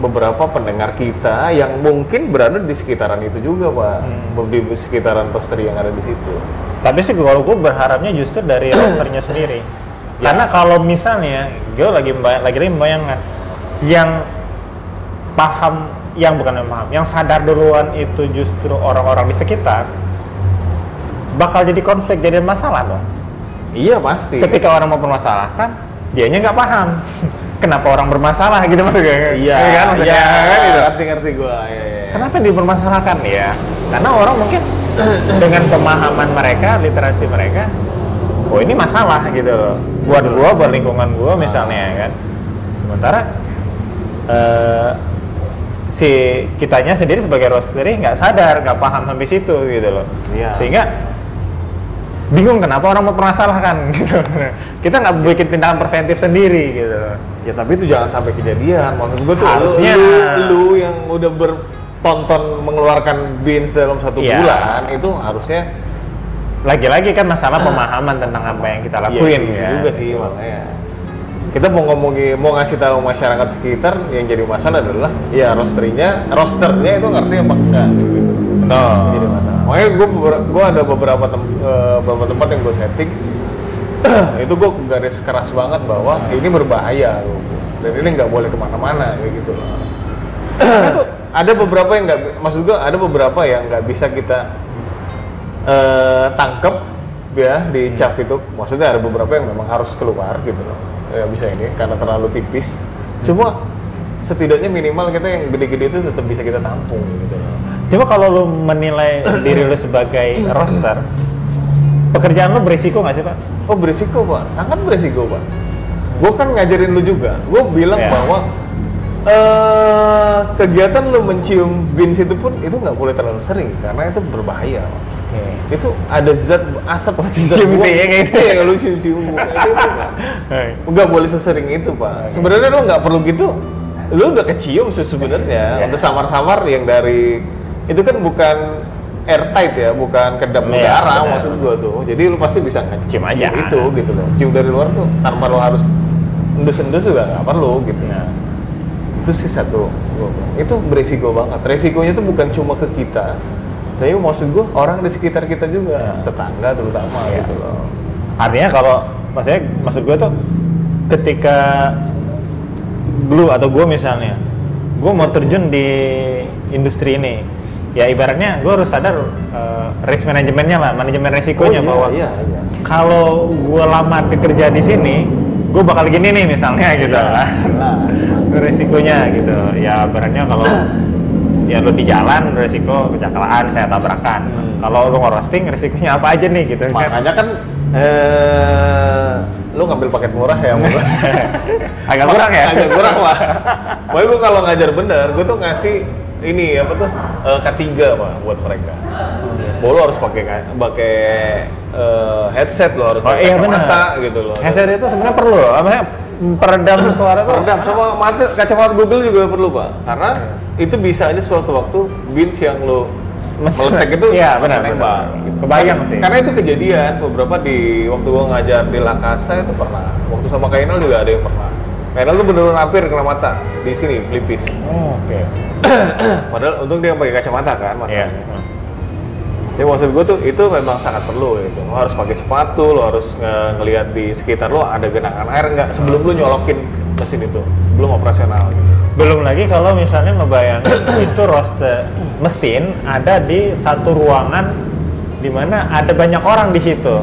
beberapa pendengar kita yang mungkin berada di sekitaran itu juga pak Hmm. di sekitaran roastery yang ada di situ. Tapi sih kalau gue berharapnya justru dari rosternya sendiri. Ya. Karena kalau misalnya gue lagi mbay- lagi membayangkan yang paham yang bukan yang paham, yang sadar duluan itu justru orang-orang di sekitar bakal jadi konflik jadi masalah dong. Iya pasti. Ketika orang mau permasalahkan, dianya nggak paham <laughs> kenapa orang bermasalah gitu maksudnya iya kan maksudnya iya kan gitu. ngerti ngerti gua iya, iya. kenapa dipermasalahkan ya karena orang mungkin <clears throat> dengan pemahaman mereka literasi mereka oh ini masalah gitu loh buat Betul. gua buat lingkungan gua misalnya kan sementara eh, si kitanya sendiri sebagai roastery nggak sadar nggak paham sampai situ gitu loh Iya. sehingga bingung kenapa orang mempermasalahkan <laughs> gitu kita nggak bikin tindakan preventif sendiri gitu loh Ya tapi itu jangan sampai kejadian. Maksud gue tuh Harusnya. lu, lu yang udah bertonton mengeluarkan beans dalam satu Iya. bulan itu harusnya lagi-lagi kan masalah pemahaman tentang apa yang kita lakuin Iya, ya. juga sih makanya. Kita mau ngomongin mau ngasih tahu masyarakat sekitar yang jadi masalah adalah ya rosternya, rosternya itu ngerti apa enggak gitu. Betul. Jadi masalah. Makanya gue gue ada beberapa tem, eh, beberapa tempat yang gue setting <clears throat> itu gue garis keras banget bahwa ini berbahaya loh. dan ini nggak boleh ke mana-mana kayak gitu loh. <clears throat> ada beberapa yang nggak maksud gue ada beberapa yang nggak bisa kita eh tangkep ya di CAF itu maksudnya ada beberapa yang memang harus keluar gitu loh ya bisa ini karena terlalu tipis cuma setidaknya minimal kita yang gede-gede itu tetap bisa kita tampung gitu loh Coba kalau lu menilai <coughs> diri lu sebagai roster, pekerjaan lu berisiko nggak sih pak? Oh berisiko pak, sangat berisiko pak. Gue kan ngajarin lu juga. Gue bilang Iya. bahwa eh kegiatan lu mencium beans itu pun itu nggak boleh terlalu sering karena itu berbahaya. Pak. Itu ada zat asap zat Cium buang. ya, kayak gitu. Iya, lu cium-cium buang. itu nggak- boleh sesering itu pak. Sebenarnya lu nggak perlu gitu. Lu udah kecium sih sebenarnya. Iya. Untuk samar-samar yang dari itu kan bukan airtight ya, bukan kedap Iya, udara maksud gua tuh. Jadi lu pasti bisa nge- Cium aja. itu gitu loh. Cium dari luar tuh tanpa lo harus endus-endus juga nggak perlu gitu. Nah, Itu sih satu. Itu beresiko banget. Resikonya tuh bukan cuma ke kita. Tapi maksud gua orang di sekitar kita juga, Ya. tetangga terutama Iya. gitu loh. artinya kalau maksudnya maksud gue tuh ketika lu atau gue misalnya, gue mau terjun di industri ini, ya ibaratnya gue harus sadar eh, risk manajemennya lah, manajemen resikonya Oh, iya, bahwa iya, iya. kalau gue lama kerja di sini, gue bakal gini nih misalnya gitu Iya, lah. <laughs> resikonya gitu ya ibaratnya kalau ya lu di jalan resiko kecelakaan saya tabrakan Hmm. kalau lu ngerosting resikonya apa aja nih gitu kan Makanya kan eh lu ngambil paket murah ya murah. <laughs> agak kurang ya Agak kurang lah. <laughs> Pokoknya gue kalau ngajar bener, gue tuh ngasih ini apa tuh eh, K3 pak buat mereka. Bahwa lo harus pakai ka- pakai eh, headset lo harus oh pakai iya benar kacamata gitu loh. headset itu sebenarnya perlu apa namanya peredam suara tuh Peredam sama mata kacamata Google juga perlu pak, karena itu bisa aja suatu waktu beans yang lo meletek itu Iya, benar, nembak. benar. gitu. Kebayang sih. Karena itu kejadian beberapa di waktu gua ngajar di Lakasa itu pernah. Waktu sama Kainal juga ada yang pernah. Kainal tuh bener-bener hampir kena mata di sini pelipis. oh, oke <clears throat> Padahal untung dia pakai kacamata kan iya masalahnya. Jadi maksud gue tuh itu memang sangat perlu gitu. Lo harus pakai sepatu, lo harus nge- ngelihat di sekitar lo ada genangan air nggak sebelum lo nyolokin mesin itu. Belum operasional gitu. belum lagi kalau misalnya ngebayangin <coughs> itu roster mesin ada di satu ruangan di mana ada banyak orang di situ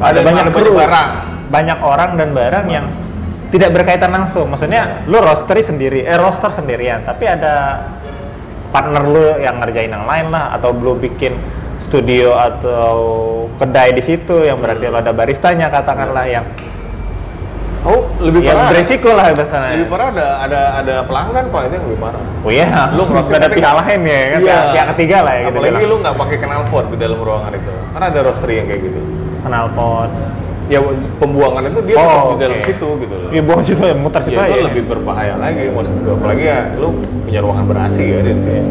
Ada banyak kru, barang. banyak orang dan barang yang tidak berkaitan langsung maksudnya lu roastery sendiri eh roster sendirian tapi ada partner lu yang ngerjain yang lain lah atau lu bikin studio atau kedai di situ yang berarti lo ada baristanya katakanlah yang Oh lebih yang parah. beresiko lah bahasanya Lebih parah ada ada ada pelanggan pak itu yang lebih parah. oh iya Lu <laughs> lu crossing ada pihak lain ya kan Iya. pihak ketiga lah ya gitu Apalagi bilang. lu nggak pakai knalpot di dalam ruangan itu. Karena ada roastery yang kayak gitu. knalpot Ya pembuangan itu dia Oh, di dalam situ gitu loh. iya buang situ ya muter situ Ya, itu lebih berbahaya lagi maksud gue. Apalagi ya lu punya ruangan berasi ya di sini.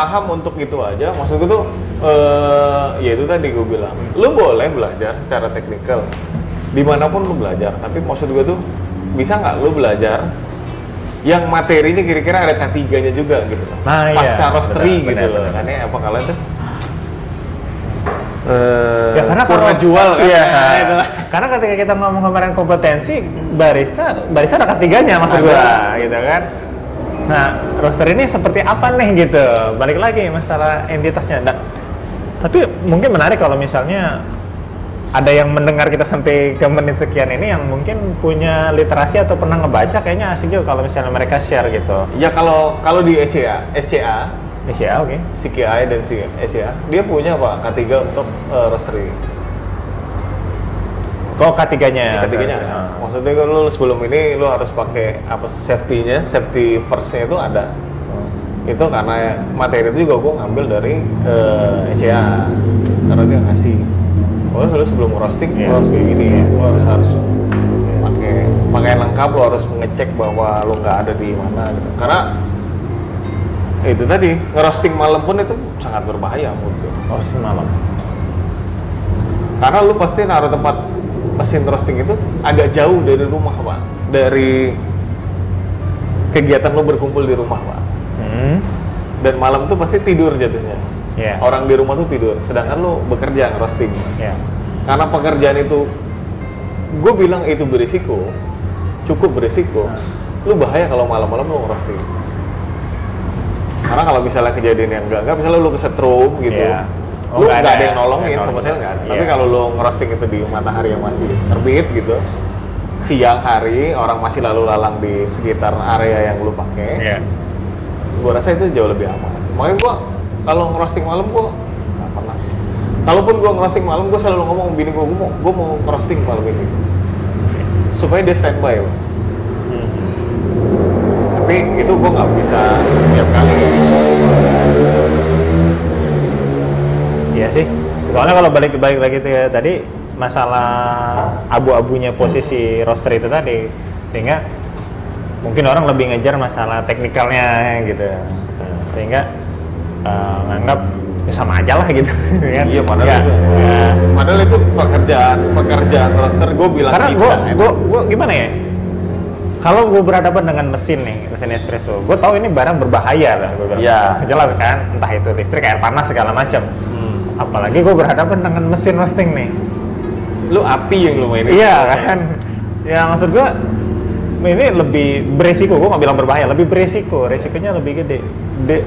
Paham untuk itu aja. Maksud gue tuh eh ya itu tadi gue bilang. Lu boleh belajar secara teknikal di mana pun lu belajar. Tapi maksud gue tuh bisa nggak lu belajar yang materinya kira-kira ada K3-nya juga gitu loh. Nah, iya. Pasca roastery Benar, gitu benar, loh. benar. Karena apa kalian tuh eh Ya karena kalau jual kan. iya, Nah, itu lah. karena ketika kita ngomong kemarin kompetensi barista, barista ada ketiganya maksud Ada. gua, gitu kan. Nah, roster ini seperti apa nih gitu. Balik lagi masalah entitasnya. Nah, tapi mungkin menarik kalau misalnya ada yang mendengar kita sampai ke menit sekian ini yang mungkin punya literasi atau pernah ngebaca kayaknya asik juga kalau misalnya mereka share gitu. Ya kalau kalau di SCA, SCA, Ini ya, oke. CKI dan SCA, dia punya pak K3 untuk eh, roastery. Kok ketiganya? Ketiganya, maksudnya kalau lu sebelum ini lu harus pakai apa safety-nya, safety first-nya itu ada. Itu karena materi itu juga gua ngambil dari eh, SCA karena dia ngasih. Oh, lu sebelum roasting lu Iya. harus kayak gini, lu harus harus pakai pakaian lengkap, lu harus ngecek bahwa lu nggak ada di mana. Gitu. Karena itu tadi ngerosting malam pun itu sangat berbahaya menurut gua. Oh, semalam. Karena lu pasti naruh tempat mesin roasting itu agak jauh dari rumah, Pak. Dari kegiatan lu berkumpul di rumah, Pak. Hmm. Dan malam tuh pasti tidur jatuhnya. Iya. Orang di rumah tuh tidur, sedangkan lu bekerja ngerosting. Iya. Karena pekerjaan itu gue bilang itu berisiko, cukup berisiko. Lu bahaya kalau malam-malam lu ngerosting. Karena kalau misalnya kejadian yang enggak, enggak misalnya lu kesetrum gitu, Iya. Oh, lu nggak ada, ada yang nolongin yang sama nolongin. sekali nggak ada. Tapi Iya. kalau lu ngerosting itu di matahari yang masih terbit gitu, siang hari orang masih lalu lalang di sekitar area yang lu pakai, Iya. gua rasa itu jauh lebih aman. Makanya gua kalau ngerosting malam gua nggak pernah. sih. Kalaupun gua ngerosting malam, gua selalu ngomong bini gua, gua mau, gua mau ngerosting malam ini. Supaya dia standby. Hmm. Tapi itu gua nggak bisa setiap kali. Iya sih. Soalnya kalau balik balik lagi tuh ya, tadi masalah abu-abunya posisi roster itu tadi, sehingga mungkin orang lebih ngejar masalah teknikalnya gitu, sehingga eh, nganggap ya sama aja lah gitu. kan? <laughs> Iya, padahal Nggak, itu, nggak. padahal itu pekerjaan pekerjaan roster gua bilang Karena gue kan. gua, gua gimana ya? Kalau gue berhadapan dengan mesin nih, mesin espresso, gue tahu ini barang berbahaya lah. Gue bilang, Iya. jelas kan, entah itu listrik, air panas segala macam. Apalagi gue berhadapan dengan mesin roasting nih. Lu api yang lu mainin. Iya kan? Ya maksud gua ini lebih beresiko, gua nggak bilang berbahaya, lebih beresiko, resikonya lebih gede. De,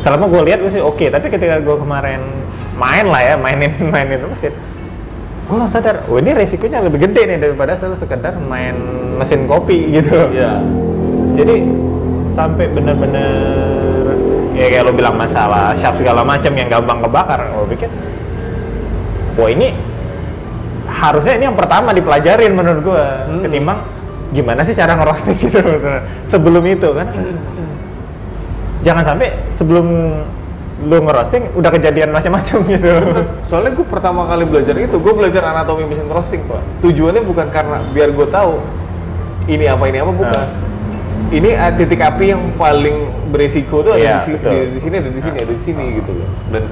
selama gue lihat gue sih oke, tapi ketika gue kemarin main lah ya, mainin <laughs> mainin mesin, gue langsung sadar, oh ini resikonya lebih gede nih daripada selalu sekedar main mesin kopi gitu. Iya. Jadi sampai bener-bener ya kayak lo bilang masalah shaft segala macam yang gampang kebakar, gue pikir, wah ini harusnya ini yang pertama dipelajarin menurut gue Hmm. ketimbang gimana sih cara ngerosting gitu <laughs> maksudnya. sebelum itu kan jangan sampai sebelum lu ngerosting udah kejadian macam-macam gitu Soalnya gue pertama kali belajar itu, gue belajar anatomi mesin roasting, Pak. Tujuannya bukan karena biar gue tahu ini apa ini apa bukan. Ah. Ini uh, titik api yang paling beresiko tuh ada Iya, di, betul. di, di sini, ada di sini, ada di sini gitu loh. Dan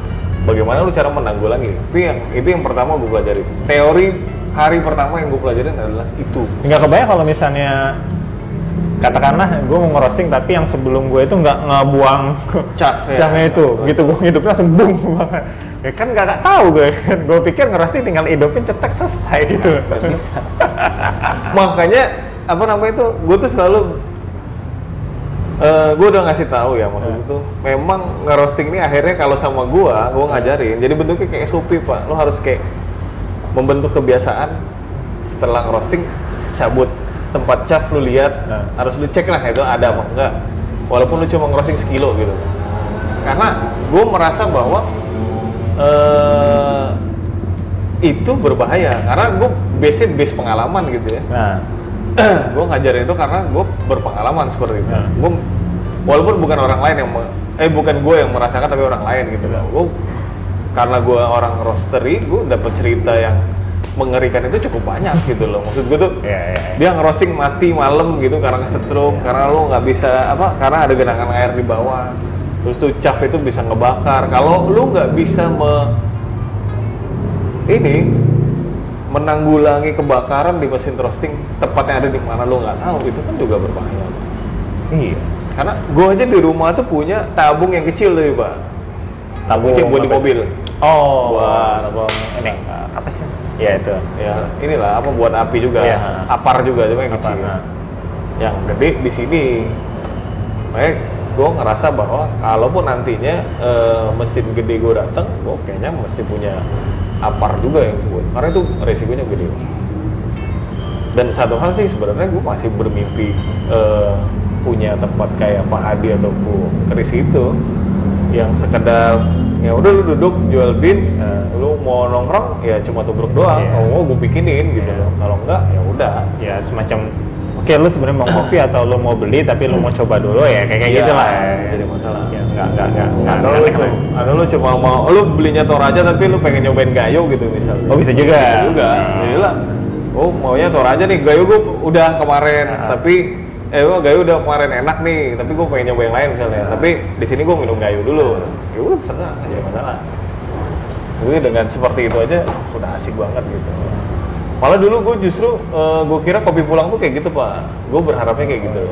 bagaimana lu cara menanggulangi? Itu yang itu yang pertama gue pelajari. Teori hari pertama yang gue pelajarin adalah itu. nggak kebayang kalau misalnya katakanlah gue mau ngerosting tapi yang sebelum gue itu nggak ngebuang Cas, ya. itu gitu gue hidupnya langsung bung banget ya kan nggak tahu gue kan <laughs> gue pikir ngerosting tinggal hidupin cetek selesai gitu Nggak bisa. Makanya apa namanya itu, gue tuh selalu eh gue udah ngasih tahu ya maksud itu memang ngerosting ini akhirnya kalau sama gue gue ngajarin. Jadi bentuknya kayak SOP pak. Lo harus kayak membentuk kebiasaan setelah ngerosting cabut tempat cap lu lihat Hmm. harus lu cek lah itu ada apa enggak. Walaupun lu cuma ngerosting sekilo gitu. Karena gue merasa bahwa eh itu berbahaya. Karena gue base base pengalaman gitu ya. Nah <clears throat> gue ngajarin itu karena gue berpengalaman seperti itu. Hmm. Gue walaupun bukan orang lain yang eh bukan gue yang merasakan tapi orang lain gitu loh. Gue karena gue orang roastery, gue dapet cerita yang mengerikan itu cukup banyak gitu loh. Maksud gue tuh ya ya, ya. dia ngerosting mati malam gitu karena kesetrum, karena lu nggak bisa apa karena ada genangan air di bawah. Terus tuh chaff itu bisa ngebakar. Kalau lu nggak bisa me ini menanggulangi kebakaran di mesin roasting tepatnya ada di mana lo nggak tahu itu kan juga berbahaya. Iya. Karena gue aja di rumah tuh punya tabung yang kecil tuh pak. Tabung kecil buat di apa? mobil. Oh. Buat- tabung ini. apa sih? Ya itu. Ya inilah apa buat api juga. Iya. apar juga cuma yang Apa, kecil. nah. yang gede di sini. Makanya gue ngerasa bahwa kalaupun nantinya eh, mesin gede gue datang gue kayaknya mesti punya apar juga yang gue. Karena itu resikonya gede. Dan satu hal sih sebenarnya gue masih bermimpi eh, punya tempat kayak Pak Hadi atau Bu Kris itu yang sekedar ya udah lu duduk jual beans lu mau nongkrong ya cuma tubruk doang. Kalau mau gue bikinin gitu Iya. kalau enggak ya udah. Ya semacam oke lu sebenarnya mau kopi <coughs> atau lu mau beli tapi lu mau coba dulu ya kayak kayak Iya, gitu lah jadi masalah. ya nggak nggak nggak nggak atau lu, aneh lah. cu- atau lu cuma mau lu belinya Toraja tapi lu pengen nyobain Gayo gitu misalnya Oh, bisa juga. bisa juga. Jadi lah oh maunya Toraja nih Gayo gue udah kemarin Ah. tapi eh gua Gayo udah kemarin enak nih tapi gue pengen nyoba yang lain misalnya tapi di sini gue minum Gayo dulu ya udah senang aja masalah gue dengan seperti itu aja udah asik banget gitu malah dulu gue justru gue kira kopi pulang tuh kayak gitu pak. Gue berharapnya kayak gitu.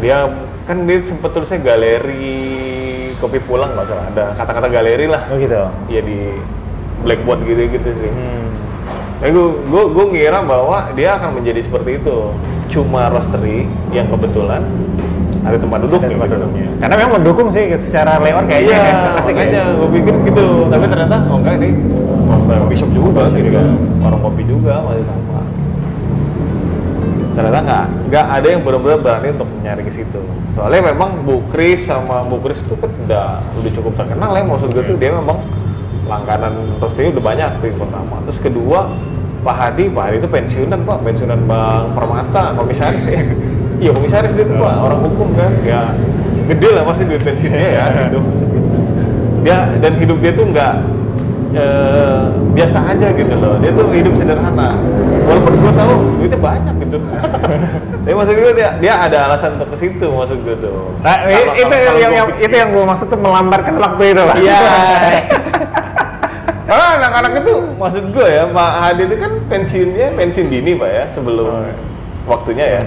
Dia kan dia sempet tulisnya galeri kopi pulang nggak salah. Ada kata-kata galeri lah. Oh gitu. Ya di blackboard gitu gitu sih. Hmm. Tapi gue gue gue ngira bahwa dia akan menjadi seperti itu. Cuma roastery yang kebetulan ada tempat duduk Ada tempat gitu. duduknya. karena memang mendukung sih secara layout kayaknya iya, kan asik ya. gue pikir gitu. Tapi ternyata oh enggak ini kopi shop juga gitu. juga. warung kopi juga masih sama. Ternyata nggak nggak ada yang benar-benar berani untuk nyari ke situ. Soalnya memang Bu Kris sama Bu Kris itu kan udah udah cukup terkenal ya maksud gue tuh dia memang langganan roastery udah banyak tuh yang pertama. Terus kedua Pak Hadi Pak Hadi itu pensiunan Pak. Pensiunan Bang Permata komisaris ya iya komisaris dia tuh Pak orang hukum kan? Ya gede lah pasti duit pensiunnya ya <laughs> gitu. Dia dan hidup dia tuh nggak eh, biasa aja gitu loh. Dia tuh hidup sederhana. Walaupun gue tahu duitnya banyak gitu. <laughs> Tapi maksud gue dia, dia ada alasan untuk ke situ maksud gue tuh. Nah, Kalau- itu yang, kalau yang, yang- pikir- itu yang gue maksud tuh melambarkan waktu itu lah. iya. <laughs> Karena anak-anak itu maksud gue ya Pak Hadi itu kan pensiunnya pensiun dini Pak ya sebelum Oh, iya. waktunya ya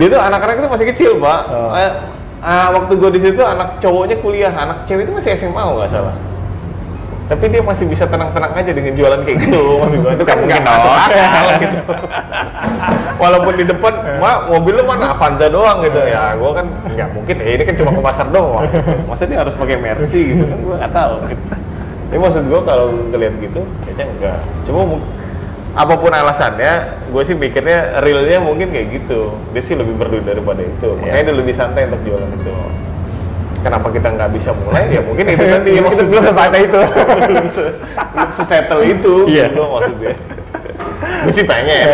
dia tuh anak-anak itu masih kecil Pak. Oh. Eh, ah, waktu gue di situ anak cowoknya kuliah anak cewek itu masih SMA nggak salah. Tapi dia masih bisa tenang-tenang aja dengan jualan kayak gitu <laughs> maksud gue itu kan Nggak masuk akal <laughs> gitu. Walaupun di depan mak mobilnya mana? Avanza doang gitu. Ya gue kan nggak mungkin ya ini kan cuma ke pasar doang gitu. masa dia harus pakai Mercy gitu kan? Gue nggak tahu. Gitu. tapi maksud gue kalau ngeliat gitu kayaknya enggak cuma apa pun alasannya gue sih mikirnya realnya mungkin kayak gitu. Dia sih lebih berduit daripada itu. Makanya dia lebih santai untuk jualan itu. Kenapa kita nggak bisa mulai? Ya mungkin itu <laughs> tadi. Itu maksud gue sesantai itu. belum se belum sesettle itu. Iya. gitu maksud gue gue sih pengen.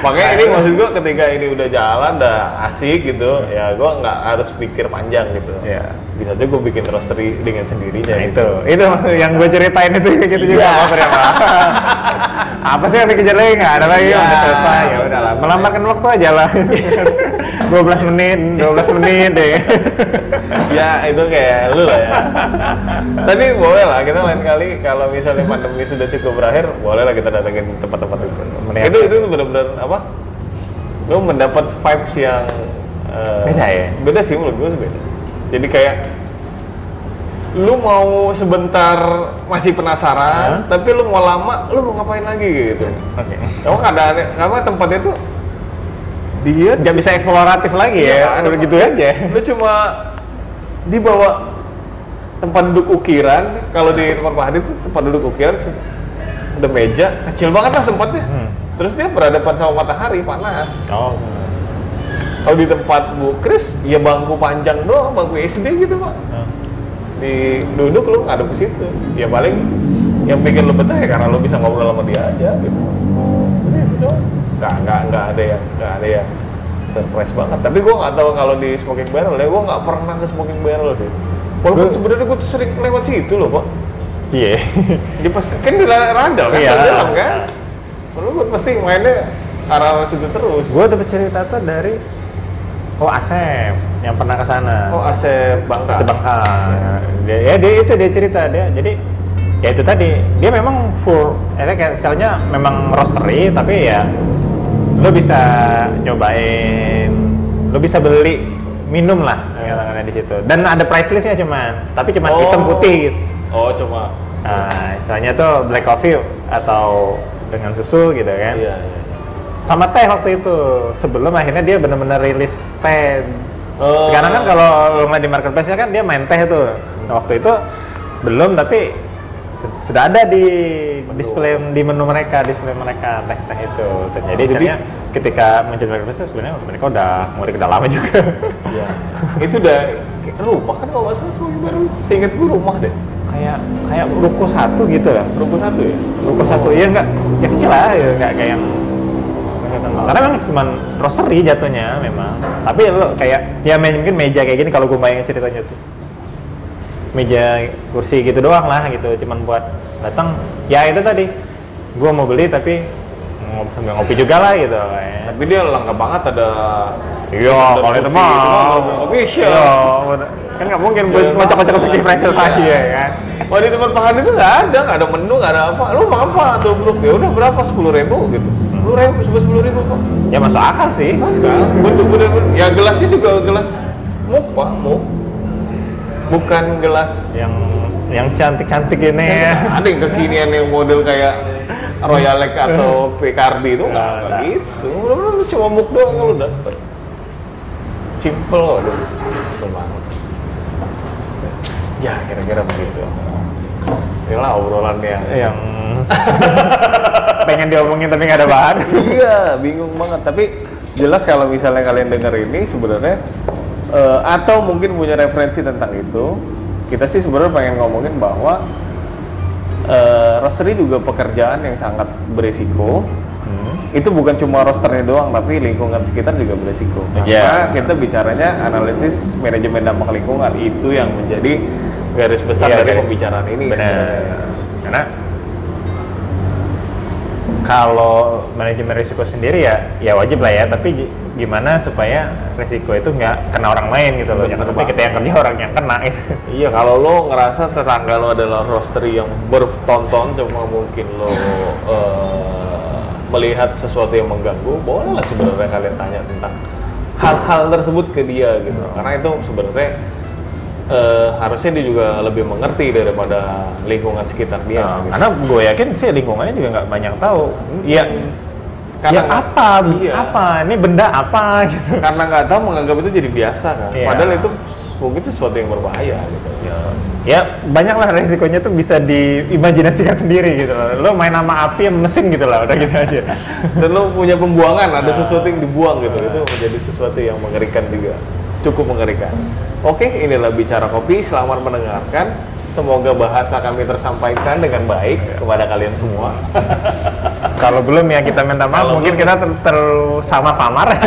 Makanya ini maksud gue ketika ini udah jalan udah asik gitu ya gue nggak harus pikir panjang gitu. Iya. Bisa aja gue bikin roastery dengan sendirinya Nah, gitu. itu, itu maksud yang gue ceritain itu kayak gitu juga. Iya. Apa ternyata? <laughs> Apa sih yang dikejar lagi? Nggak ada lagi, Iya. udah selesai. Ya udahlah, melambarkan waktu aja lah. <laughs> 12 menit, 12 menit deh. <laughs> ya itu kayak lu lah ya tapi boleh lah kita lain kali kalau misalnya pandemi sudah cukup berakhir boleh lah kita datengin tempat-tempat itu itu itu benar-benar apa lu mendapat vibes yang eh, Beda ya? beda sih menurut gue beda jadi kayak lu mau sebentar masih penasaran tapi lu mau lama lu mau ngapain lagi gitu Oke. emang keadaannya karena tempatnya tuh dia Nggak bisa eksploratif lagi ya, ada udah gitu aja. lu cuma dibawa tempat duduk ukiran kalau di tempat Pak Hadi itu tempat duduk ukiran ada meja kecil banget lah tempatnya Hmm. terus dia berhadapan sama matahari panas Oh. Kalau di tempat Bu Kris ya bangku panjang doang bangku SD gitu pak. Di duduk lu ngadep ke situ. Ya paling yang bikin lu betah ya karena lu bisa ngobrol sama dia aja gitu. Udah itu doang. Nggak nggak nggak ada yang nggak ada yang surprise banget. Tapi gua nggak tahu kalau di smoking barrel ya gua nggak pernah ke smoking barrel sih. Walaupun sebenarnya gua tuh sering lewat situ loh pak. Iya. dia pas kan di randal kan Iya. di dalam kan Lalu gua pasti mainnya arah situ terus. Gue dapat cerita tuh dari Oh Asep yang pernah ke sana. oh Asep Bangka Asep Bangka. Dia, ya dia itu dia cerita dia. Jadi ya itu tadi dia memang full. Ya kayak istilahnya memang roastery tapi ya lo bisa nyobain, lo bisa beli minum lah katakannya di situ. Dan ada price listnya cuman, tapi cuman Oh. hitam putih. oh cuma Nah, istilahnya tuh black coffee atau dengan susu gitu kan. iya iya Sama teh waktu itu. Sebelum akhirnya dia benar-benar rilis teh. Oh. Sekarang kan kalau lo ngeliat di marketplace kan dia main teh tuh. Nah, waktu itu belum tapi Sud- sudah ada di display di menu mereka, display mereka teh-teh itu. Dan jadi Jadi- sebenarnya ketika muncul mereka sebenarnya mereka udah murid udah lama juga. Iya. itu udah rumah kan kalau salah sebagai baru. Seingat gue rumah deh. kayak kayak ruko satu gitu lah. Ruko satu ya. Ruko satu ya enggak ya kecil lah ya enggak kayak yang karena memang cuman roastery jatuhnya memang tapi lo kayak ya mungkin meja kayak gini kalau gue bayangin ceritanya tuh meja kursi gitu doang lah gitu cuman buat datang ya itu tadi gue mau beli tapi ngopi, ngopi juga lah gitu. Tapi dia lengkap banget ada iya kalau itu mah official. iya, kan nggak mungkin buat Iya, ngocok-ngocok iya. pakai fresh lagi ya kan Wah di tempat makan itu nggak ada, nggak ada menu, nggak ada apa. Lu mau apa tuh bro? Ya udah berapa? Sepuluh ribu gitu. Sepuluh ribu, sepuluh ribu kok. ya masuk akal sih Enggak, gue tuh bener-bener, ya gelasnya juga gelas muk pak, muk. Bukan gelas yang yang cantik-cantik ini ya ada yang kekinian yang model kayak Royal Lake atau <laughs> Picardi itu nggak Nggak. gitu. Lu cuma muk doang kalau dapet. Simple loh. Simple banget. Ya kira-kira begitu. Inilah obrolan yang yang <laughs> pengen diomongin tapi nggak ada bahan. Iya bingung banget. Tapi jelas kalau misalnya kalian dengar ini sebenarnya eh, atau mungkin punya referensi tentang itu kita sih sebenarnya pengen ngomongin bahwa eh, roastery juga pekerjaan yang sangat berisiko itu bukan cuma rosternya doang tapi lingkungan sekitar juga berisiko. Karena Iya. kita bicaranya analisis manajemen dampak lingkungan itu yang menjadi garis besar Iya, dari garis- pembicaraan ini benar. sebenarnya. karena kalau manajemen risiko sendiri ya ya wajib lah ya tapi gi- gimana supaya risiko itu nggak kena orang lain gitu loh. Jangan sampai kita yang kerja orang yang kena gitu. Iya, kalau lo ngerasa tetangga lo adalah roastery yang bertonton, cuma mungkin lo eh, melihat sesuatu yang mengganggu, bolehlah sebenarnya kalian tanya tentang hal-hal tersebut ke dia gitu. Karena itu sebenarnya eh, harusnya dia juga lebih mengerti daripada lingkungan sekitar dia. Nah, gitu. karena gue yakin sih lingkungannya juga nggak banyak tahu ya Karena ya apa iya. apa ini benda apa <laughs> gitu Karena nggak tahu menganggap itu jadi biasa kan. Iya. Padahal itu mungkin sesuatu yang berbahaya gitu. ya, ya banyak lah resikonya tuh bisa diimajinasikan sendiri gitu loh. Lo main sama api yang mesin gitu lah udah gitu aja. <laughs> Dan lo punya pembuangan ada sesuatu yang dibuang gitu. Itu menjadi sesuatu yang mengerikan juga. Cukup mengerikan. Oke inilah bicara kopi. Selamat mendengarkan. Semoga bahasa kami tersampaikan dengan baik kepada kalian semua. Kalau belum ya kita minta maaf, Kalau mungkin belum- kita ter- tersamar-samar. <laughs>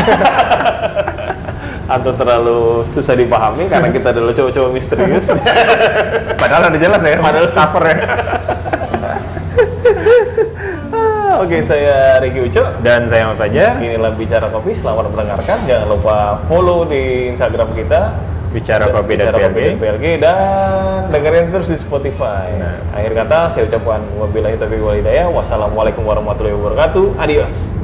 atau terlalu susah dipahami karena kita adalah cowok-cowok misterius <laughs> Padahal udah jelas ya. Padahal- cover ya. Ah, <laughs> oke saya Ricky Uco Dan saya mau Fajar, inilah bicara kopi selamat mendengarkan jangan lupa follow di Instagram kita bicara kopi dan Bicara Kopi dan PLG. PLG dan dengerin terus di Spotify. Akhir kata saya ucapkan wabillahi taufiq wal hidayah. Wassalamualaikum warahmatullahi wabarakatuh. Adios.